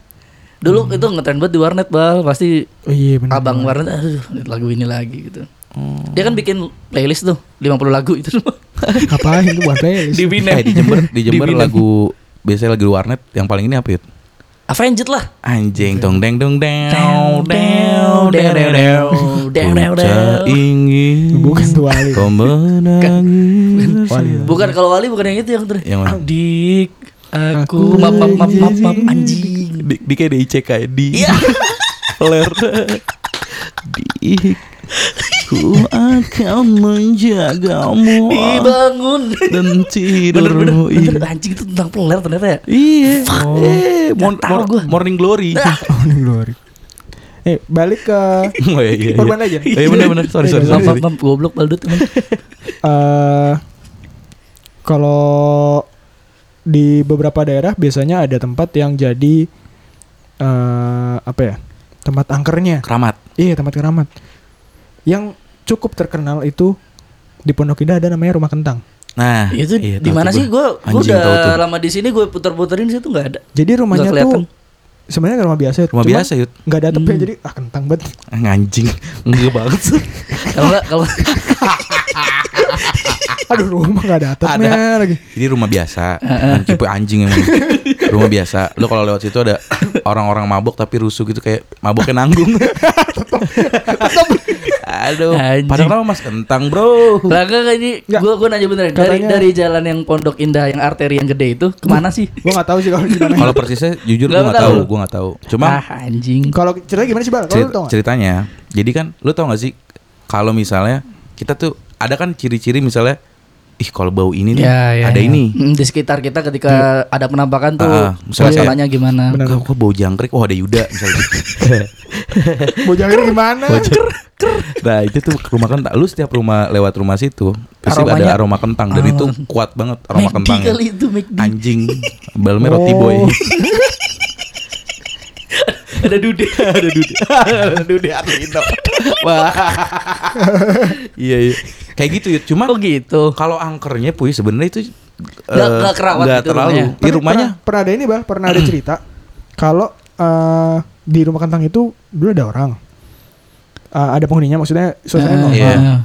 Dulu itu ngetren banget di warnet bal, pasti Oh iya benar. abang benar. warnet, aduh lagu ini lagi gitu. Oh. Dia kan bikin playlist tuh 50 lagu itu semua. Ngapain itu buat playlist? di Binem. Eh, di Jember, di Jember lagu biasanya lagi warnet yang paling ini apa ya? Avenged lah. Anjing dong deng dong deng dew, Ku dew. tak ingin Bukan tuh Wali. Kau menangis. Bukan kalau Wali bukan yang itu yang ter. Yang mana? Dik Aku map map map map, map anjing. Di, di kayak DICK ya Di Iya. Ler Di Ku akan menjagamu Dibangun. Dan tidurmu bener, anjing itu tentang peler ternyata ya. Iya Oh. Eh, mon- mor- gua. Morning Glory ini glory. Eh balik ke Oh iya iya Urban Legend. Oh iya bener bener Sorry sorry sorry, map goblok baldut eh kalau di beberapa daerah biasanya ada tempat yang jadi eh apa ya? Tempat angkernya. Keramat Iya, tempat keramat. Yang cukup terkenal itu di Pondok Indah ada namanya Rumah Kentang. Nah Itu iya, di mana sih gua. gua gua Anjing, tahu tuh. udah lama di sini gue puter-puterin sih tuh enggak ada. Jadi rumahnya Nggak tuh sebenarnya rumah biasa, Rumah cuma biasa yut nggak ada atapnya Hmm. jadi ah kentang banget. Anjing Enggak banget sih Kalau enggak kalau Aduh rumah nggak ada atapnya lagi. Ini rumah biasa Tipe anjing emang Rumah biasa Lu kalau lewat situ ada Orang-orang mabok tapi rusuh gitu Kayak maboknya nanggung Aduh, Anjing. padahal nama Mas Kentang, Bro. Lah enggak ini gua gua nanya beneran dari Katanya- dari jalan yang Pondok Indah yang arteri yang gede itu ke mana sih? Gue nggak tahu sih kalau di mana. Kalau persisnya jujur Nggak gue nggak tahu. tahu, gue nggak tahu. Cuma ah anjing. Kalau ceritanya gimana sih bang? Cerit- ceritanya, jadi kan lu tau gak sih kalau misalnya kita tuh ada kan ciri-ciri misalnya, ih kalau bau ini nih Ya, ya, ada ya. ini. Hmm, di sekitar kita ketika ada penampakan tuh. Misalnya suasananya gimana? Kok, kok bau jangkrik? Oh ada Yuda misalnya. Mau jangkrik gimana? Bau jangkrik. nah itu tuh rumah kentang. Lu setiap rumah lewat rumah situ pasti Aromanya- ada aroma kentang dan Ah. itu kuat banget aroma McD kentangnya. kali itu McD. Anjing, balme roti Oh. boy. ada dude, ada dude. ada dude Arlino. Wah. iya iya. Kayak gitu ya. Cuma Oh gitu. kalau angkernya puy sebenarnya itu Nggak- nggak kerawat nggak gitu terlalu. rumahnya. Di Pernah- rumahnya pernah, pernah ada ini bang, pernah ada cerita kalau eh, di rumah kentang itu dulu ada orang, Eh, ada penghuninya, maksudnya suasananya Ah, normal. Iya. ah.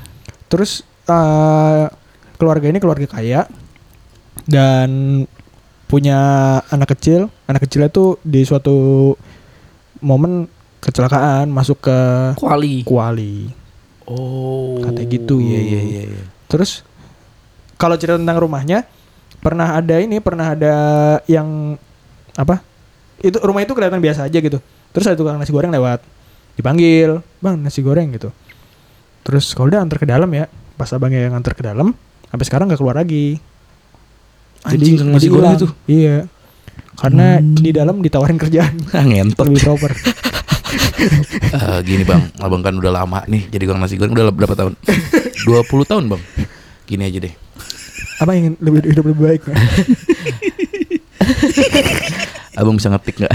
Terus eh, keluarga ini keluarga kaya dan punya anak kecil. Anak kecilnya tuh di suatu momen kecelakaan masuk ke Kuali. kuali. Oh. Katanya gitu. Iya iya iya. iya. Terus kalau cerita tentang rumahnya pernah ada ini pernah ada yang apa? Itu rumah itu kelihatan biasa aja gitu. Terus ada tukang nasi goreng lewat. Dipanggil, "Bang, nasi goreng." gitu. Terus kalau udah antar ke dalam ya, pas abangnya yang antar ke dalam, sampai sekarang nggak keluar lagi. Anjing, tukang nasi jadi goreng itu. Iya. Karena Hmm. di dalam ditawarin kerjaan Ah, ngentot. lebih proper. Eh, gini bang, abang kan udah lama nih jadi tukang nasi goreng udah berapa tahun? 20 tahun bang. Gini aja deh. Apa yang lebih hidup lebih baik? Bang? Abang bisa ngetik nggak?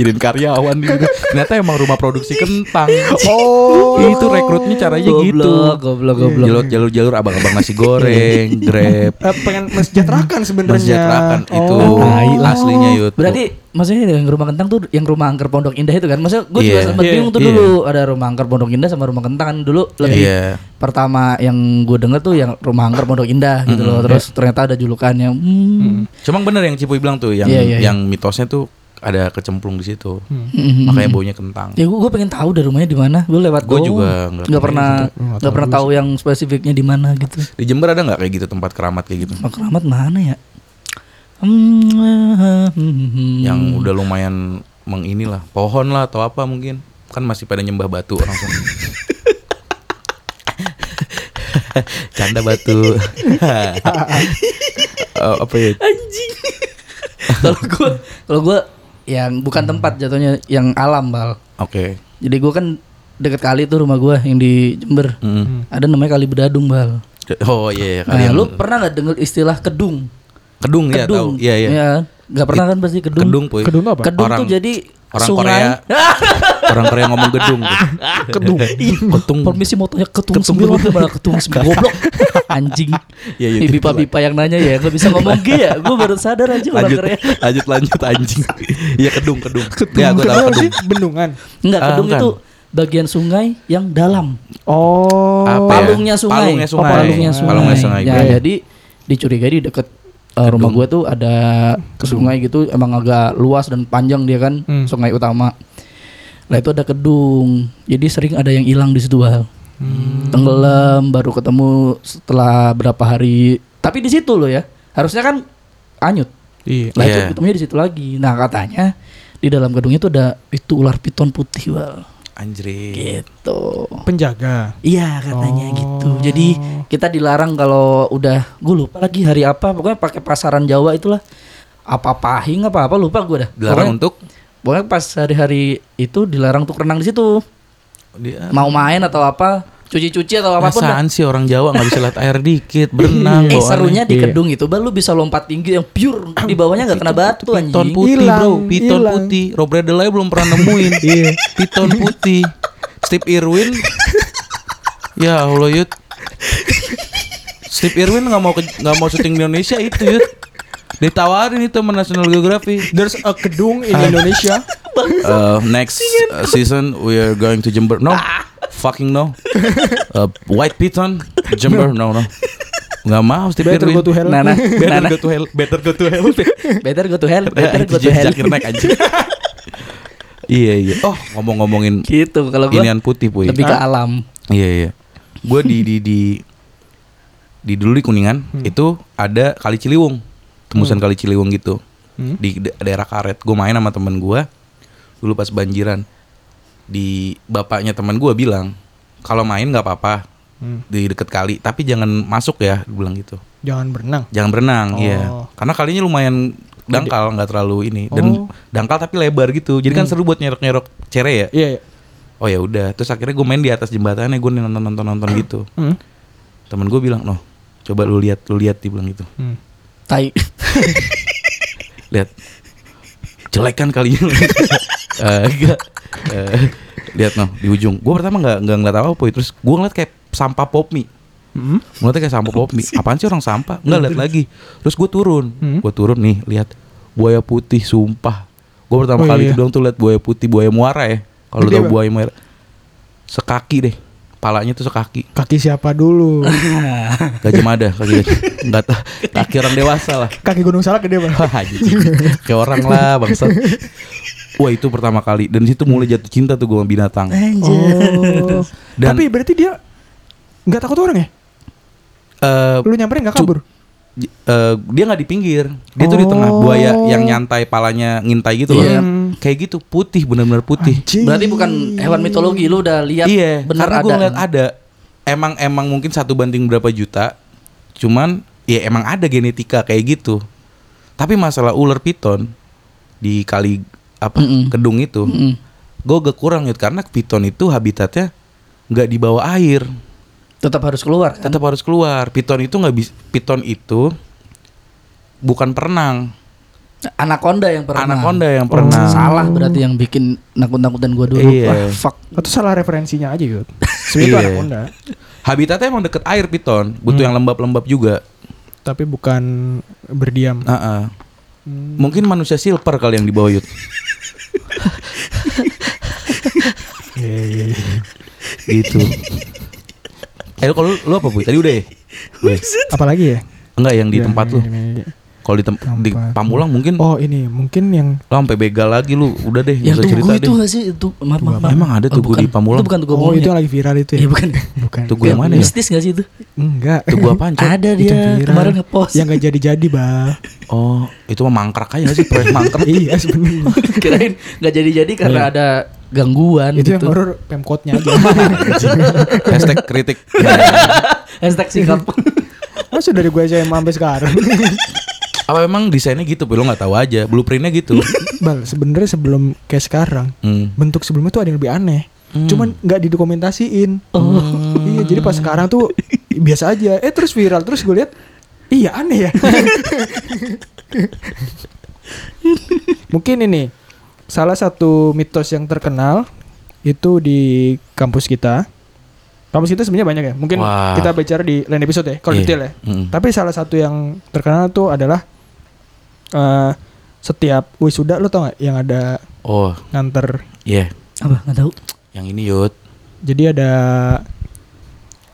Jadiin karyawan gitu. Ternyata emang rumah produksi kentang. Oh. itu rekrutnya caranya gitu. Goblok, goblok, goblok. Jalur jalur jalur abang-abang nasi goreng, grab, Eh, pengen mensejahterakan sebenarnya. mensejahterakan itu Oh. Tai lah. aslinya yut. Berarti maksudnya yang rumah kentang tuh yang rumah angker Pondok Indah itu kan? Maksudnya gue juga Iya. sempat Iya, bingung tuh iya. dulu ada rumah angker Pondok Indah sama rumah kentang kan dulu lebih Iya. pertama yang gue denger tuh yang rumah angker Pondok Indah gitu loh. Terus ternyata ada julukannya. Hmm. Cuma bener yang Cipuy bilang tuh, yang Iya, iya, iya. yang mitosnya tuh ada kecemplung di situ. Hmm. Makanya baunya kentang. Ya gue pengen tahu dari rumahnya di mana. Gue lewat Gua juga nggak pernah Nggak pernah tahu yang spesifiknya di mana gitu. Di Jember ada nggak kayak gitu tempat keramat kayak gitu? Mak Keramat mana ya? Hmm. Yang udah lumayan menginilah, pohon lah atau apa mungkin. Kan masih pada nyembah batu orang sana. Canda batu. Oh, apa ya? anjing. Kalau gue kalau gue yang bukan tempat jatuhnya yang alam bal. Oke. Jadi gue kan deket kali tuh rumah gue yang di Jember. Mm. Ada namanya kali bedadung bal. Oh iya, iya, Nah, kalian lu pernah nggak dengar istilah kedung? kedung ya tahu. Iya iya. Nggak pernah kan pasti kedung. Kedung puy. Kedung apa? Kedung Orang- tuh jadi orang sungai. Orang Korea ngomong gedung. tuh. Kedung. Ketung. Permisi motonya ketung sembilan malah ketung sembilan goblok anjing. Iya, iya, Ini itu bipa-bipa yang nanya ya nggak bisa ngomong G ya. Gue baru sadar aja orang lanjut, Korea. lanjut lanjut anjing. Iya kedung kedung. Ya gue tahu sih? Bendungan. Enggak, Ah, kedung bukan. itu bagian sungai yang dalam. Oh. Apa ya? Palungnya sungai. Palungnya Oh, sungai. palungnya sungai. Palungnya sungai. Ya, jadi dicurigai di deket uh, rumah gue tuh ada sungai gitu emang agak luas dan panjang dia kan Hmm. sungai utama. Lah itu ada kedung. Jadi sering ada yang hilang di situ hal. Tenggelam baru ketemu setelah berapa hari. Tapi di situ loh ya. Harusnya kan anyut. Iya. Lah itu Iya. ketemunya di situ lagi. Nah, katanya di dalam gedung itu ada itu ular piton putih, Bal. Anjir. Gitu. Penjaga. Iya katanya Oh. gitu. Jadi kita dilarang kalau udah gue lupa lagi hari apa. Pokoknya pakai pasaran Jawa itulah. Apa pahing apa apa lupa gue dah. Dilarang Pokoknya, untuk pokoknya pas hari-hari itu dilarang untuk renang di situ. dia Mau main atau apa, cuci-cuci atau apa pun dah. Rasaan sih orang Jawa nggak bisa lihat air dikit berenang. Eh serunya di Iya. kedung itu, Bal lu bisa lompat tinggi yang pure di bawahnya nggak kena batu Piton anjing. putih Hilang, bro, piton hilang. putih. Rob Redel aja belum pernah nemuin. Iya, piton putih. Steve Irwin. ya Allah Yud. Steve Irwin nggak mau ke- nggak mau syuting di Indonesia itu Yud. Ditawarin itu sama National Geographic. There's a kedung in Ah. Indonesia. Uh, next uh, season we are going to Jember. No, fucking no. Uh, White Piton, Jember. No, no. Nggak mau Steve Better Irwin. go to hell. Nah, nah, Better nah, go to hell. Better go to hell. Better go to hell, better go to hell. Zakir naik anjing. Iya iya. Oh ngomong-ngomongin Gitu kalau inian putih puy. lebih ke alam. Iya iya. Gue di di di di dulu di kuningan Hmm. itu ada kali Ciliwung, tembusan kali Ciliwung gitu Hmm. di da- daerah karet. Gue main sama temen gue dulu pas banjiran. Di bapaknya temen gue bilang kalau main nggak apa-apa Hmm. di deket kali, tapi jangan masuk ya, dia bilang gitu. Jangan berenang. Jangan berenang, Oh. iya. Karena kalinya lumayan dangkal, nggak terlalu ini dan Oh. dangkal tapi lebar gitu. Jadi kan Hmm. seru buat nyerok-nyerok cere ya. Iya. iya. Oh ya udah, terus akhirnya gue main di atas jembatannya, gue nonton nonton nonton gitu. Hmm. Temen gue bilang, noh, coba lu lihat, lu lihat, dia bilang gitu. Hmm. Tai. Lihat, jelek kan kalinya. Eh, enggak. Eh, lihat noh di ujung. Gue pertama nggak nggak ngeliat apa apa, terus gue ngeliat kayak sampah pop mie. Hmm. Ngeliatnya kayak sampah pop mie. Apaan sih orang sampah? Enggak lihat lagi. Terus gue turun, Hmm. gue turun nih, lihat buaya putih, sumpah. Gue pertama Oh, kali iya. itu dong tuh lihat buaya putih, buaya muara ya. Kalau tau buaya muara, sekaki deh. Palanya tuh sekaki. Kaki siapa dulu? Gajah Mada, kaki. Enggak tahu, kaki orang dewasa lah. Kaki Gunung Salak gede banget. Kayak orang lah, bangsat. Wah, itu pertama kali dan situ mulai jatuh cinta tuh gue sama binatang. Oh. Dan- Tapi berarti dia nggak takut orang ya? Eh, Lu nyamperin nggak Cu- kabur? j- eh, dia nggak di pinggir. Dia tuh di tengah Oh. buaya yang nyantai palanya ngintai gitu loh. Iya. Kayak gitu, putih benar-benar putih. Anjing. Berarti bukan hewan mitologi lu udah lihat iya, benar karena ada. gue ngeliat ada. Emang emang mungkin satu banding berapa juta. Cuman ya emang ada genetika kayak gitu. Tapi masalah ular piton di kali apa Mm-mm. kedung itu, Mm-mm. gue gak kurang gitu karena piton itu habitatnya nggak di bawah air, Tetap harus keluar kan? tetap harus keluar. Piton itu nggak bisa, piton itu bukan perenang, Anaconda yang pernah. anaconda yang pernah. Salah berarti yang bikin nakut-nakutan gua dulu. Iya. Wah, fuck. Atau salah referensinya aja gitu. Sebenarnya itu Iya. anaconda, Habitatnya emang deket air piton, butuh Hmm. yang lembab-lembab juga. tapi bukan berdiam. Ah, ah. Hmm. Mungkin manusia silver kali yang di bawah yut. Iya, iya, iya. gitu. Eh lu kalau lu, apa bu? Tadi udah ya? Apalagi ya? Enggak yang di Iya, tempat iya, lu. iya, iya. Kalau di, tem- di Tempat. Pamulang mungkin Oh ini mungkin yang lu sampai begal lagi lu. Udah deh, Yang tugu cerita itu deh. nggak sih? Itu maaf, maaf, maaf. Emang ada Oh, tugu bukan. di Pamulang? Itu bukan tugu Oh itu ya? yang lagi viral itu ya? Iya bukan. Bukan. Tugu yang mana ya? Mistis gak sih itu? Enggak. Tugu apaan, Cok? Ada dia kemarin ngepost. Yang gak jadi-jadi, Bah. Oh, itu mah mangkrak aja sih proyek mangkrak. iya sebenarnya. Kirain nggak jadi-jadi karena Iya. ada gangguan itu yang gitu. horor pemkotnya aja. Hashtag kritik. Hashtag sikap. Masa dari gue aja sampai sekarang. Apa memang desainnya gitu? Lu nggak tahu aja. Blueprintnya gitu. Bal, sebenarnya sebelum kayak sekarang, Hmm. bentuk sebelumnya tuh ada yang lebih aneh. Hmm. Cuman nggak didokumentasiin. Oh. Iya, jadi pas sekarang tuh biasa aja. Eh terus viral terus gue lihat, iya aneh ya. Mungkin ini salah satu mitos yang terkenal itu di kampus kita. Kampus kita sebenarnya banyak ya. Mungkin Wah. kita bicara di lain episode ya, kalau Iya. detail ya. Mm. Tapi salah satu yang terkenal tuh adalah eh setiap wisuda lo tau gak yang ada Oh, nganter. iya. Apa? Nggak tahu. Yang ini yut. Jadi ada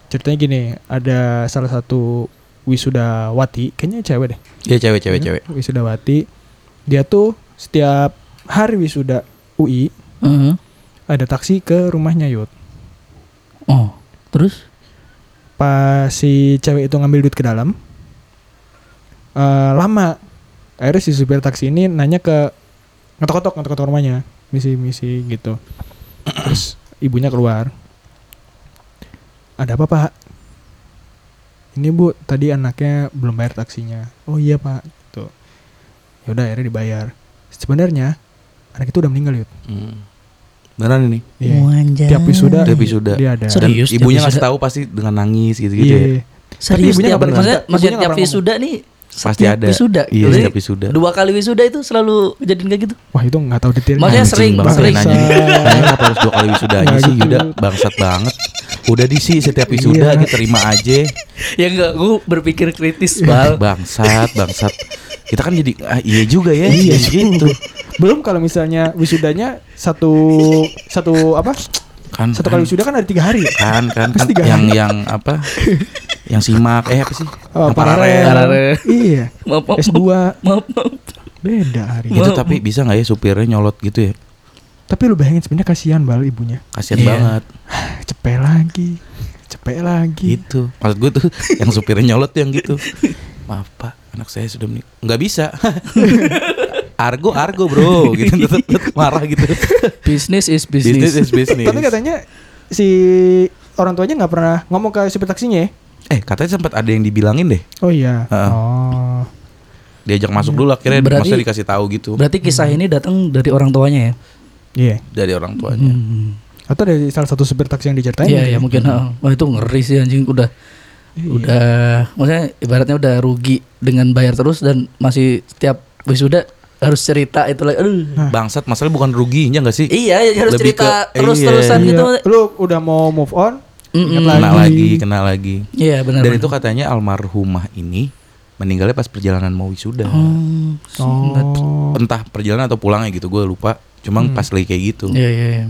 ceritanya gini, ada salah satu wisudawati, kayaknya cewek deh. Iya cewek cewek Ya, cewek. Wisudawati. Dia tuh setiap hari wisuda UI Heeh. ada taksi ke rumahnya Yud. Oh. Terus? Pas si cewek itu ngambil duit ke dalam, eh lama. Akhirnya si supir taksi ini nanya ke ngetok-ngetok ngetok-ngetok rumahnya, misi-misi gitu. Terus ibunya keluar. Ada apa pak? Ini bu, tadi anaknya belum bayar taksinya. Oh iya pak. Tuh. Ya udah akhirnya dibayar. Sebenarnya anak itu udah meninggal Yud. Hmm. Beneran ini. Iya. Wanjay. Tiap wisuda, Tiap wisuda. dia ada. Sorry. Dan Serius, ibunya ngasih tahu pasti dengan nangis gitu-gitu Iya. ya. Serius ibunya tiap nggak pernah maksudnya, maksudnya tiap wisuda nih Pasti ada. Wisuda. Iya, Jadi setiap wisuda. Dua kali wisuda itu selalu kejadian kayak gitu. Wah itu nggak tahu detailnya. Maksudnya sering, banget sering. nanya. Nanya kenapa harus dua kali wisuda aja sih gitu. Yuda bangsat banget. Udah di sih setiap wisuda Iya. kita terima aja. ya enggak, gue berpikir kritis, Bal. Bangsat, bangsat. Kita kan jadi ah, iya juga ya. Iya gitu. Belum kalau misalnya wisudanya satu satu apa? Kan Satu kali wisuda kan ada tiga hari. kan kan, kan tiga yang hari. yang apa? yang simak eh apa sih? Oh, paralel. Paralel. Iya. Maaf, maaf, S2 maaf, maaf. beda hari. Itu tapi bisa nggak ya supirnya nyolot gitu ya? Tapi lu bayangin sebenarnya kasihan bal ibunya. Kasian Iya. banget. Cepet lagi. Cepet lagi. Gitu. Maksud gue tuh yang supirnya nyolot tuh yang gitu. Maaf pak, anak saya sudah menikah. Nggak bisa. argo argo bro, gitu tetep, tetep marah gitu. Bisnis is Business bisnis. is business. Tapi katanya si orang tuanya nggak pernah ngomong ke supir taksinya ya? eh katanya sempat ada yang dibilangin deh. Oh iya. Heeh. Oh. Diajak masuk dulu akhirnya Berarti- maksudnya dikasih tahu gitu Berarti kisah ini datang dari orang tuanya ya? Iya. dari orang tuanya. Hmm. Atau dari salah satu supir taksi yang diceritain? Iya gitu ya mungkin. heeh. Wah itu ngeri sih anjing udah Iya. udah maksudnya ibaratnya udah rugi dengan bayar terus dan masih setiap wisuda harus cerita itu lagi. Aduh. Nah. Bangsat, masalah bukan ruginya nggak sih? Iya, ya harus Lebih cerita ke- terus-terusan Iya. gitu. Lu udah mau move on? Mm-mm. Ingat Kena lagi. lagi, kena lagi. Iya benar. Dan itu katanya almarhumah ini meninggalnya pas perjalanan mau wisuda. Oh. Oh. Entah perjalanan atau pulangnya gitu, gue lupa. Cuma Hmm. pas lagi kayak gitu. Iya iya. iya.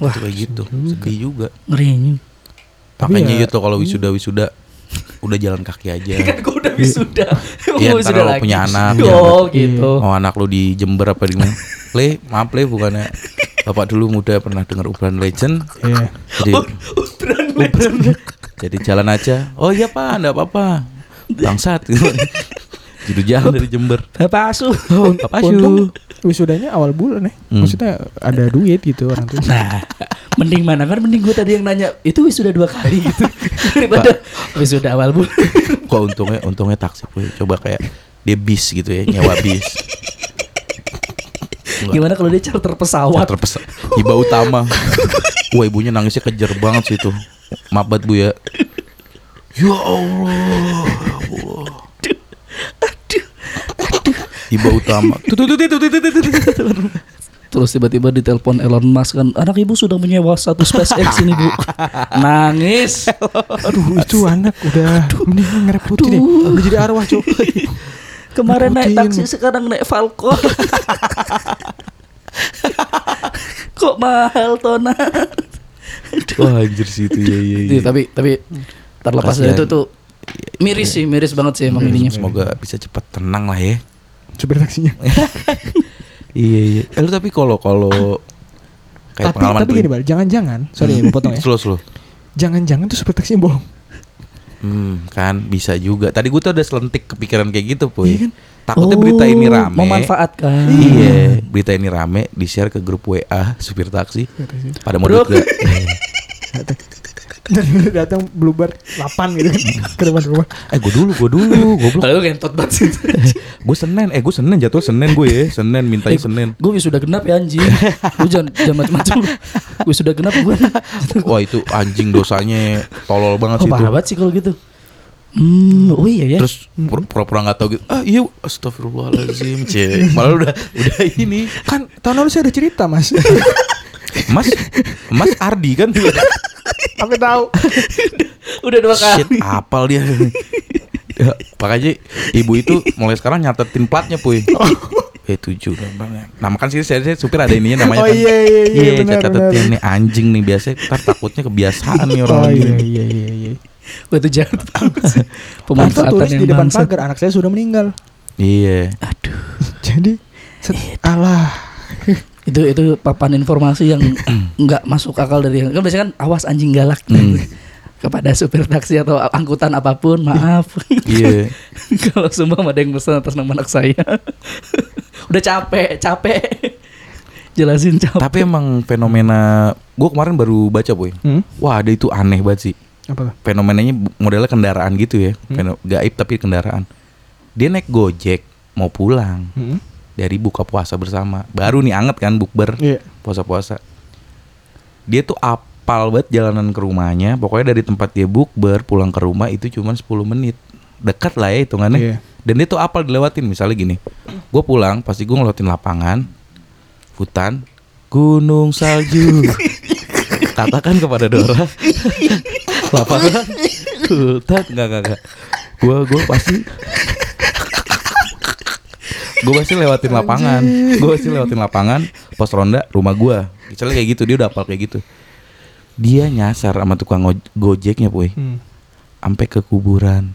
Wah, kayak gitu. juga. Sedih juga. Ngeri anjing. Tapi Makanya ya- gitu kalau wisuda wisuda udah jalan kaki aja. Kan gue udah wisuda. Iya, Mau ntar lagi. punya anak, Oh punya gitu. Oh anak lu di Jember apa di mana? Le, maaf Le bukannya Bapak dulu muda pernah dengar Ubran Legend. Iya. Jadi Ubran jadi jalan aja. Oh iya Pak, enggak apa-apa. Bangsat gitu. Jadi jalan dari Jember. Bapak asuh. Bapak Untung wisudanya awal bulan ya. Hmm. Maksudnya ada duit gitu orang tuh. Nah, mending mana kan mending gue tadi yang nanya itu wisuda dua kali gitu daripada wisuda awal bulan. Kok untungnya untungnya taksi boy. Coba kayak dia bis gitu ya, nyewa bis. Enggak. Gimana kalau dia charter pesawat? Charter pesawat. Iba utama. Wah ibunya nangisnya kejer banget sih itu. Maaf banget bu ya. Ya Allah. ya Allah. Tut, tut. Terus tiba-tiba ditelepon Elon Musk kan, anak ibu sudah menyewa satu SpaceX ini bu. Nangis. Aduh itu anak udah mending ngerepotin. Udah jadi arwah cok. Kemarin naik taksi, sekarang naik Falcon. Kok mahal Tona? Wah anjir sih itu ya ya. Iya, tapi tapi terlepas dari itu tuh miris sih, miris banget sih emang ininya. Semoga bisa cepat tenang lah ya. Supir taksinya. Iya iya. Eh, lu tapi kalau kalau kayak tapi pengalaman tapi gini bal, jangan-jangan. Sorry gue potong ya. Slow slow. Jangan-jangan tuh supir taksinya bohong. Hmm, kan bisa juga. Tadi gue tuh ada selentik kepikiran kayak gitu, Puy. Iya kan? Takutnya berita ini Oh, rame. Memanfaatkan. Iya, berita ini rame di-share ke grup WA supir taksi. Pada mau duit Dan datang bluebird 8 gitu kan ke depan rumah. eh, gue dulu, gue dulu, goblok. Kalau gentot banget sih. gue Senin, eh gue Senin jatuh Senin gue ya, Senin mintanya Senin. Gue sudah genap ya anjing. Lu jangan jangan macam-macam. Gue sudah genap gue. Wah itu anjing dosanya tolol banget Oh, sih itu. banget sih kalau gitu. Hmm, oh iya ya. Terus pur- pura-pura nggak tahu gitu. Ah iya, astagfirullahaladzim, cek. Malah udah udah ini. Kan tahun lalu saya ada cerita mas. Mas, Mas Ardi kan Aku tahu. udah dua kali. Shit, apal dia. Ya, makanya ibu itu mulai sekarang nyatetin platnya, puy. Eh tujuh Nah kan sih saya, saya supir ada ininya namanya Oh kan. iya iya iya Iya, catetin nih anjing nih biasanya ntar takutnya kebiasaan nih orang Oh iya iya iya iya. Wah itu jahat Pemanfaatan tulis yang di depan pagar anak saya sudah meninggal. Iya. Aduh. Jadi set, alah. Itu itu papan informasi yang nggak masuk akal dari kan biasanya kan awas anjing galak Hmm. kepada supir taksi atau angkutan apa pun maaf Iya. kalau semua ada yang pesan atas nama anak saya udah capek capek jelasin capek Tapi emang fenomena gue kemarin baru baca boy. Hmm? Wah ada itu aneh banget sih. Apa? Fenomenanya modelnya kendaraan gitu ya. Hmm. Gaib tapi kendaraan. Dia naik gojek mau pulang Hmm? Dari buka puasa bersama. Baru nih anget kan bukber Iya. puasa-puasa. Dia tuh apal banget jalanan ke rumahnya. Pokoknya dari tempat dia bukber pulang ke rumah itu cuma 10 menit. Dekat lah ya hitungannya. Iya. Dan dia tuh apal dilewatin misalnya gini. Gue pulang pasti gue ngelewatin lapangan, hutan, gunung salju. Katakan kepada Dora. lapangan, hutan, enggak enggak enggak. Gue gue pasti gue pasti lewatin lapangan. Gue pasti lewatin lapangan pos ronda rumah gue misalnya kayak gitu dia udah apal kayak gitu. Dia nyasar sama tukang oj- gojeknya boy. Hmm. sampai ke kuburan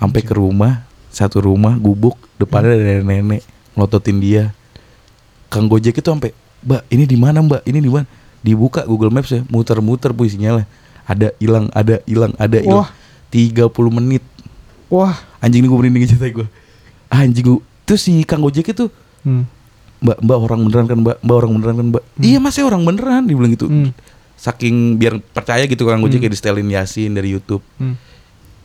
sampai ke rumah satu rumah gubuk depannya ada nenek nenek melototin dia. Kang gojek itu sampai mbak ini di mana mbak? Ini di mana? Dibuka Google Maps ya muter-muter puy sinyalnya. Ada hilang ada hilang ada hilang. Wah. 30 menit. Wah. anjing ini gue merinding cerita gue anjing gue terus si Kang Gojek itu Hmm. mbak mbak orang beneran kan mbak mbak orang beneran kan mbak iya mas saya orang beneran dia bilang gitu Hmm. saking biar percaya gitu Kang Gojek kayak di setelin Yasin dari YouTube Hmm.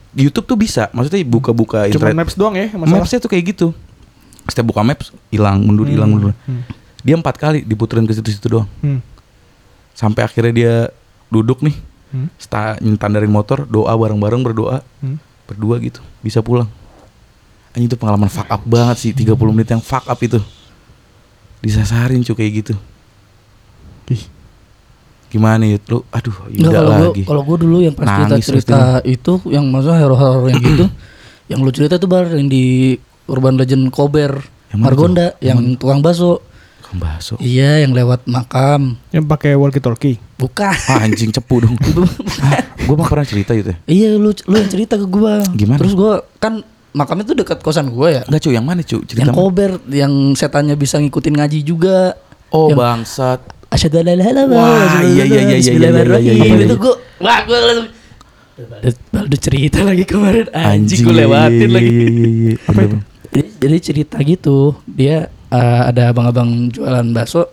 di YouTube tuh bisa maksudnya buka-buka Cuma internet maps doang ya masalah. Mapsnya tuh kayak gitu setiap buka maps hilang mundur hilang Hmm. mundur Hmm. dia empat kali diputerin ke situ-situ doang Hmm. sampai akhirnya dia duduk nih Hmm. sta nyetandarin motor doa bareng-bareng berdoa Hmm. berdua gitu bisa pulang anjing itu pengalaman fuck up banget sih 30 menit yang fuck up itu. Disasarin cuy kayak gitu. Ih. gimana ya lu aduh Yuda kalau gua lagi. kalau gua dulu yang pas cerita Nangis cerita itu yang maksudnya horor-horor yang gitu yang lu cerita tuh bar yang di Urban Legend Kober Yang Margonda yang tukang bakso. Kang Baso iya yang lewat makam. Yang pakai walkie talkie. bukan. Ah, anjing cepu dong. Ah, gue mah pernah cerita itu ya? Iya lu lu yang cerita ke gua. Gimana? terus gua kan makamnya tuh dekat kosan gua ya enggak cuy yang mana cuy cerita yang mana? kober yang setannya bisa ngikutin ngaji juga oh yang- bangsat Asyhadu an la ilaha illallah. Wah, iya, iya, iya, iya, Bismillahirrahmanirrahim. iya, iya, iya, iya. Itu gua wah gua langsung Baldo cerita lagi kemarin anjing, gue iya, lewatin iya, lagi. iya, iya, iya. Apa itu? Jadi, jadi cerita gitu, dia eh, ada abang-abang jualan bakso.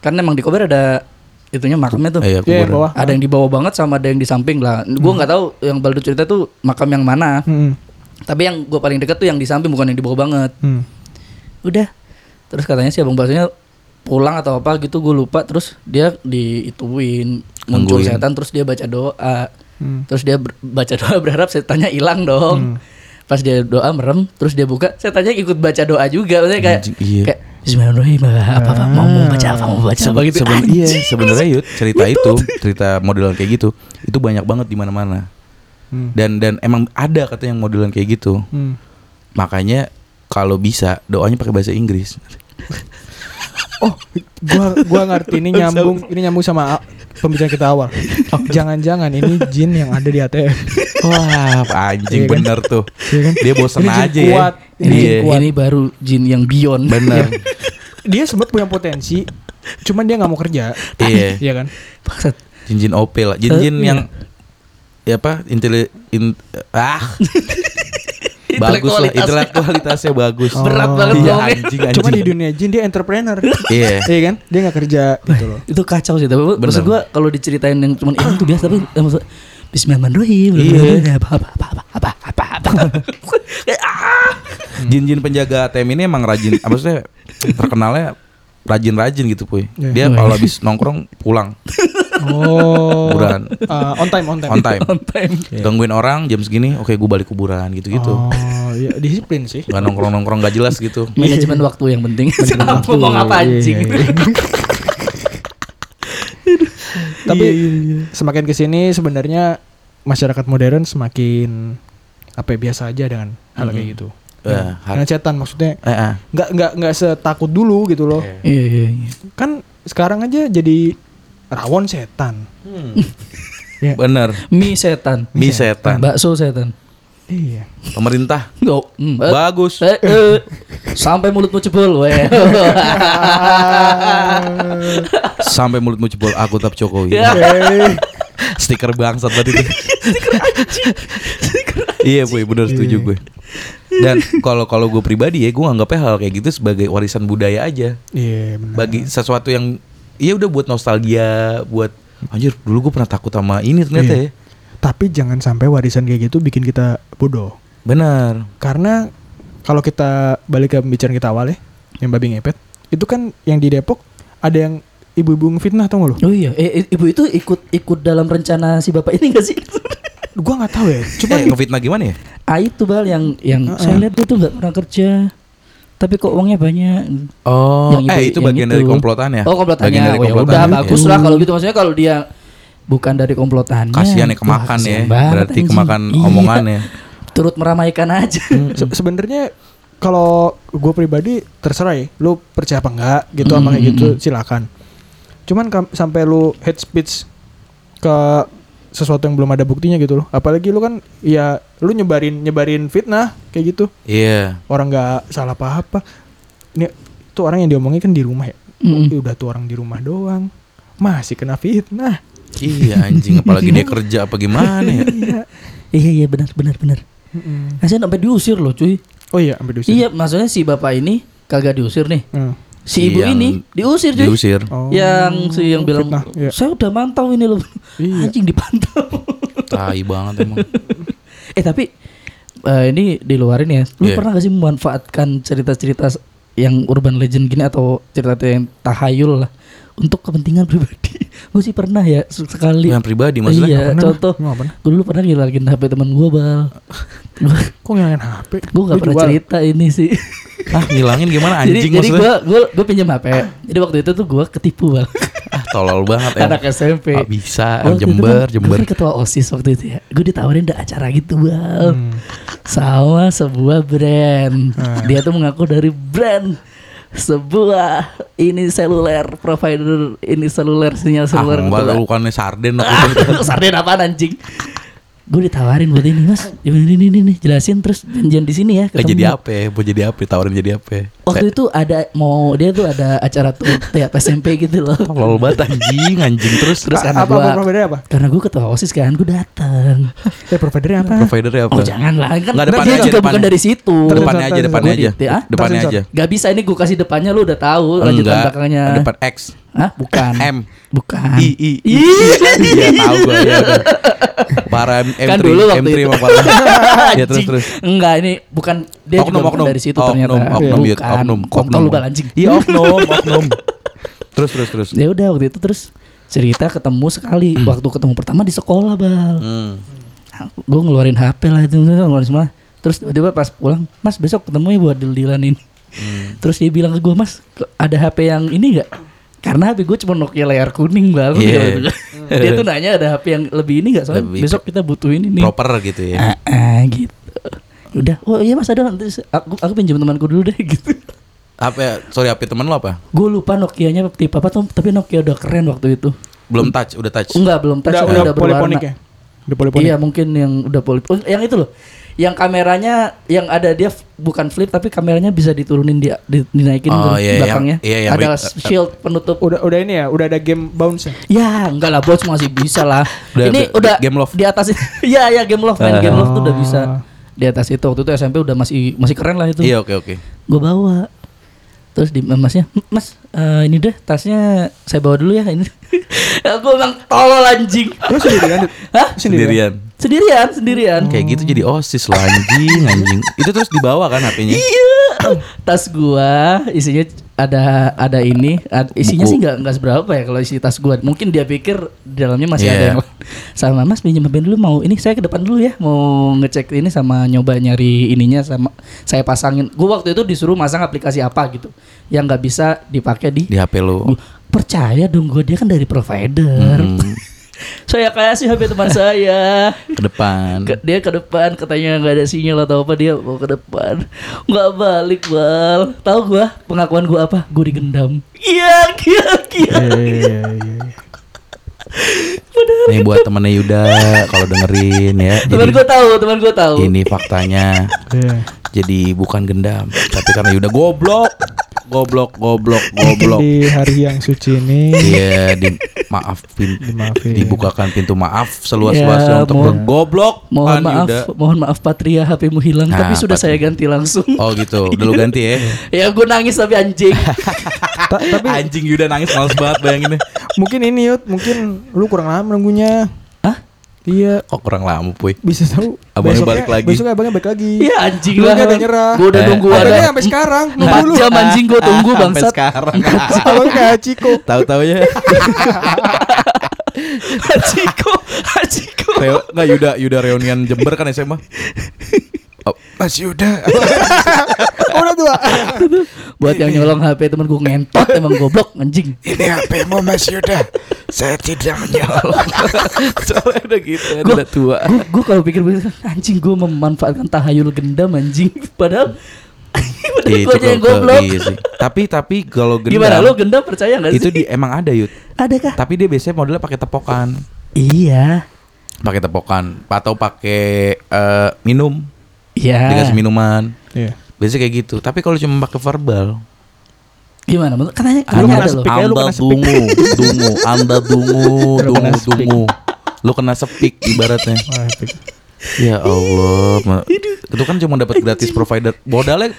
Kan emang di Kober ada itunya makamnya tuh. Iya, Iya, kuburan. bawah. Ada yang di bawah banget sama ada yang di samping lah. Gue nggak tahu yang Baldo cerita tuh makam yang mana. Hmm. Tapi yang gue paling dekat tuh yang di samping bukan yang di bawah banget. Hmm. Udah. Terus katanya si abang baksonya pulang atau apa gitu gue lupa. Terus dia diituin muncul setan terus dia baca doa. Hmm. Terus dia ber- baca doa berharap setannya hilang dong. Pas dia doa merem, terus dia buka, setannya ikut baca doa juga. Maksudnya kayak Anjing, iya. kayak Bismillahirrahmanirrahim apa apa mau mau baca apa mau baca apa gitu. Seben- iya, sebenarnya Yud, cerita itu, cerita modelan kayak gitu, itu banyak banget di mana-mana. Hmm. Dan dan emang ada katanya yang modelan kayak gitu. Hmm. Makanya kalau bisa doanya pakai bahasa Inggris. Oh, gua gua ngerti ini nyambung ini nyambung sama pembicaraan kita awal. Jangan-jangan ini jin yang ada di ATM. Wah, anjing Iya kan? bener tuh. Iya kan? Dia bosen Ini jin aja kuat. ya. Ini Iya. jin kuat. Ini baru jin yang beyond. Bener. Dia sempat punya potensi, cuman dia nggak mau kerja. Iya. Iya kan? Bangsat. Jin-jin OP lah. Jin-jin Eh, yang ya apa? Inteli in, ah. bagus lah, Intelektualitasnya. bagus. Berat Oh. banget Iya, anjing anjing. Cuma di dunia jin dia entrepreneur. Iya. Iya kan? Dia nggak kerja gitu loh. Itu kacau sih tapi maksud Bener. gua kalau diceritain yang cuman ini tuh biasa tapi eh, maksud Bismillahirrahmanirrahim. Iya. Apa apa apa apa apa apa. Kayak, ah. Jin-jin penjaga ATM ini emang rajin, apa maksudnya terkenalnya rajin-rajin gitu, Puy. Iya. Dia kalau habis nongkrong pulang, Oh. kuburan, Uh, on time, on time. on time. On time. Gangguin orang jam segini, oke gue balik kuburan gitu-gitu. Oh, iya disiplin sih. Gak nongkrong-nongkrong gak jelas gitu. Manajemen waktu yang penting. Manajemen waktu. mau apa Iya, anjing? iya, iya. Tapi Iya, semakin ke sini sebenarnya masyarakat modern semakin apa ya, biasa aja dengan hal kayak Mm-mm. gitu. Eh, Ya, har- dengan setan maksudnya Eh, eh. nggak nggak nggak setakut dulu gitu loh. Iya iya iya. Kan sekarang aja jadi rawon setan. Ya. Bener. Mie setan. Mi setan. Bakso setan. Iya. Pemerintah Yo, mm, bagus. eh, eh. sampai mulutmu jebol, weh. Sampai mulutmu jebol aku tetap Jokowi. Ya. Stiker bangsat tadi itu. iya, Puy, bener setuju Iya. gue. Dan kalau kalau gue pribadi ya, gue anggapnya hal kayak gitu sebagai warisan budaya aja. Iya benar. Bagi sesuatu yang ya udah buat nostalgia, buat anjir dulu gue pernah takut sama ini ternyata Iya. ya. Tapi jangan sampai warisan kayak gitu bikin kita bodoh. Benar. Karena kalau kita balik ke pembicaraan kita awal ya, yang babi ngepet, itu kan yang di Depok ada yang ibu-ibu ngefitnah tau gak lo? Oh iya, eh, eh, ibu itu ikut ikut dalam rencana si bapak ini gak sih? Gua nggak tahu ya. Cuma Cuma ngefitnah gimana ya? ah itu bal yang yang Heeh. saya lihat dia tuh nggak pernah kerja, tapi kok uangnya banyak. Oh, Yang ibu- eh itu yang bagian itu. dari komplotannya. Oh komplotannya, Bagian dari oh, ya udah bagus Iya. lah kalau gitu maksudnya kalau dia bukan dari komplotannya. Kasihan ya wah, kemakan ya. banget, Berarti anjing. kemakan Iya, omongannya. Turut meramaikan aja. se- sebenarnya kalau gue pribadi terserah ya, lu percaya apa enggak gitu sama kayak gitu silakan. Cuman sampai lu head speech ke sesuatu yang belum ada buktinya gitu loh. Apalagi lu kan ya lu nyebarin nyebarin fitnah kayak gitu. Iya. Orang nggak salah apa-apa. Ini tuh orang yang diomongin kan di rumah ya. Mm. "Ih, udah tuh orang di rumah doang masih kena fitnah Iya anjing apalagi dia kerja apa gimana ya. iya Iya iya benar benar benar. Nah, saya sampai diusir loh cuy. oh iya sampai diusir Iya, maksudnya si bapak ini kagak diusir nih. Hmm. Si ibu Yang ini diusir cuy. Diusir. Oh, Yang si yang bilang fitnah, iya. saya udah mantau ini loh. Iya. Anjing dipantau. Tai banget emang. eh tapi eh, ini di luarin ya. Lu Iya. pernah gak sih memanfaatkan cerita-cerita yang urban legend gini atau cerita yang tahayul lah untuk kepentingan pribadi? gue sih pernah ya se- sekali. Yang pribadi maksudnya. Iya, Pernah, contoh. Gue dulu pernah ngilangin HP teman gue bal. Kok ngilangin HP? gue gak pernah jual? cerita ini sih. Ah ngilangin gimana jadi anjing jadi maksudnya. gue gue gue pinjam HP. Jadi waktu itu tuh gue ketipu bal. Ah tolol banget ya. Anak SMP. Ah, bisa Waktu Jember, kan, Jember. Gue kan ketua osis waktu itu ya. Gue ditawarin ada acara gitu bal. Hmm. sama sebuah brand. Ah. Dia tuh mengaku dari brand sebuah ini seluler provider ini seluler sinyal Ah, seluler enggak gitu lu kan sarden aku. Sarden apaan anjing? Gue ditawarin buat ini mas, ini ini ini, nih jelasin terus janjian di sini ya. Eh ketemu. jadi apa? ya? Mau jadi apa? Tawarin jadi apa? Waktu itu ada mau dia tuh ada acara tuh tiap SMP gitu loh. Tolol banget anjing, anjing terus. Terus karena apa, gua apa providernya apa? karena gue ketua osis kan, gue datang. Eh providernya apa? Providernya apa? Oh jangan lah, kan Nggak, dia depannya aja, juga bukan depannya. dari situ. Depannya aja, depannya aja. ah? Depannya aja. Gak bisa ini gue kasih depannya lu udah tahu lanjutan Enggak. belakangnya. Depan X. Hah? Bukan. M. Bukan. I I I. Ih. Iya tahu gue ya. udah. Para M3, Kan dulu waktu M3 itu. sama para. Ya terus terus. Enggak, ini bukan dia Oknum, juga bukan oknum. dari situ Oknum, ternyata. oknum, bukan. Yud, oknum, Kontol lu anjing. Iya oknum, oknum. Terus terus terus. Ya udah waktu itu terus cerita ketemu sekali waktu ketemu pertama di sekolah bal Hmm. gue ngeluarin HP lah itu ngeluarin semua terus tiba-tiba pas pulang mas besok ketemu ya buat deal-dealan ini Hmm. terus dia bilang ke gue mas ada HP yang ini nggak karena HP gue cuma Nokia layar kuning bal. Gitu. dia tuh nanya ada HP yang lebih ini nggak soalnya Lebih besok kita butuh ini nih Proper gitu ya. ah, ah, gitu udah oh iya mas ada nanti aku aku pinjam temanku dulu deh gitu Apa ya? Sorry HP temen lo apa? gue lupa Nokianya tipe apa tuh tapi Nokia udah keren waktu itu Belum touch, udah touch. enggak belum touch Udah, udah, udah, poliponik ya? Udah poliponik. Iya mungkin yang udah polip. Oh, yang itu loh. Yang kameranya yang ada dia bukan flip tapi kameranya bisa diturunin dia di, dinaikin Oh, ke iya, yang- belakangnya. iya, yang ada ri- shield penutup. Udah udah ini ya, udah ada game bounce ya. Ya, enggak lah bos masih bisa lah. Udah- Ini udah- udah Game Love. di atas. Iya, ya game love main game love tuh udah bisa. Di atas itu waktu itu SMP udah masih masih keren lah itu. Iya oke oke. Gue bawa. Terus di masnya, Mas, eh, ini deh tasnya saya bawa dulu ya ini. Aku emang tolol anjing. Lu sendirian? Hah? Sendirian. Sendirian, sendirian. Kayak gitu jadi osis lah anjing anjing. Itu terus dibawa kan HP-nya? Iya. Tas gua isinya ada ada ini, ad- isinya Buku. sih nggak nggak seberapa ya kalau isi tas gua. Mungkin dia pikir di dalamnya masih ada Iya. yang lain. sama Mas pinjam HP dulu mau ini saya ke depan dulu ya mau ngecek ini sama nyoba nyari ininya sama saya pasangin. Gua waktu itu disuruh masang aplikasi apa gitu yang nggak bisa dipakai di. Di HP lo. Gua, percaya dong gua dia kan dari provider. Hmm, saya kasih HP teman saya. ke depan. Ke- dia ke depan katanya nggak ada sinyal atau apa dia mau ke depan nggak balik bal tahu gua pengakuan gua apa gua digendam iya iya iya Iya. Nih buat temennya Yuda kalau dengerin ya. teman gua tahu teman gua tahu ini faktanya. Iya. Jadi bukan gendam, tapi karena Yuda goblok. Goblok, goblok, goblok. di hari yang suci ini Iya, di maafin Dimaafin. dibukakan pintu maaf seluas-luasnya Ya, untuk mohon- bergoblok. mohon maaf Yuda. mohon maaf Patria HP-mu hilang Nah, tapi sudah Patria. saya ganti langsung Oh gitu, udah lu ganti ya. ya gua nangis tapi anjing Ta- tapi Anjing Yuda nangis males banget bayanginnya. mungkin ini Yud, mungkin lu kurang lama nunggunya. Iya, Kok kurang lama, Puy? bisa tahu. Abangnya besoknya- balik lagi. Besoknya abangnya balik lagi. Iya anjing Lu lah nggak ada nyerah. Gua udah Eh, nunggu Abangnya ada sampai sekarang nunggu dulu. jam anjing gua tunggu Sampai bangsat sekarang. Abang kayak Ciko. Tahu-tahu ya. Hachiko Hachiko Reo, enggak Yuda, Yuda reunian Jember kan SMA. Oh, Mas Yuda. Udah tua. Buat yang nyolong HP temen gue ngentot emang goblok anjing. Ini HP-mu Mas Yuda. Saya tidak menyolong. Soalnya udah gitu, Gua- udah tua. Gue kalau pikir anjing gue memanfaatkan tahayul gendam anjing. Padahal padahal Itu yang goblok. iya sih. Tapi tapi kalau gendam Gimana lu gendam percaya nggak sih? itu di emang ada Yud. Adakah? Tapi dia biasanya modelnya pakai tepokan. Iya. Pakai tepokan atau pakai eh, minum. Iya. Dikasih minuman. Iya. Biasanya kayak gitu. Tapi kalau cuma pakai verbal, Gimana? Katanya Lu katanya kena ada loh. speak. dungu, dungu, Anda dungu, dungu, dungu. Lu kena sepik ibaratnya. Ya Allah, itu kan cuma dapat gratis provider. Modalnya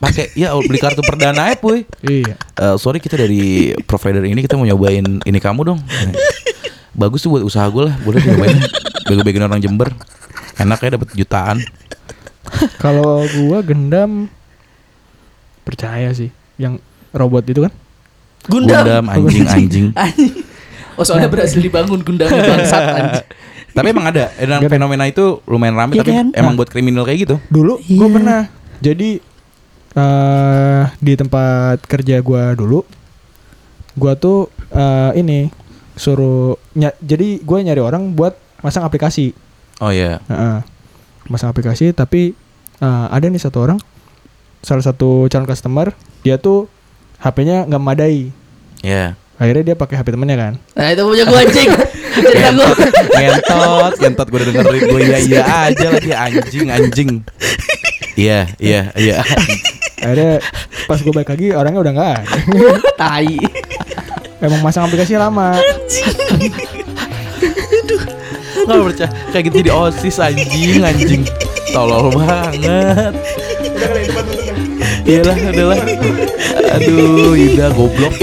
pakai ya beli kartu perdana ya, puy. Iya. Eh, sorry kita dari provider ini kita mau nyobain ini kamu dong. Bagus tuh buat usaha gue lah, boleh nyobain. Bego-begoin orang Jember. Enak ya dapat jutaan. Kalau gua gendam percaya sih yang robot itu kan. Gundam. Gundam anjing anjing. Anjing. Oh soalnya berhasil dibangun Gundamnya bangsat anjing. Tapi emang ada, dan fenomena itu lumayan ramai Iya tapi kan? emang buat kriminal kayak gitu. Dulu Iya. gua pernah. Jadi eh di tempat kerja gua dulu gua tuh eh, ini suruh nya- jadi gue nyari orang buat masang aplikasi. Oh iya. Heeh. masang aplikasi tapi eh, ada nih satu orang salah satu calon customer dia tuh HP-nya nggak memadai Iya. akhirnya dia pakai HP temennya kan Nah itu punya gue anjing. Cerita gue. Ngentot, ngentot gue udah dengerin gue iya iya aja lagi anjing anjing. Iya, iya, iya. akhirnya pas gue balik lagi orangnya udah nggak ada Tai. emang masang aplikasi lama Gak percaya kayak gitu jadi osis anjing anjing. Tolol banget. Iyalah, udahlah. Aduh, Yuda goblok.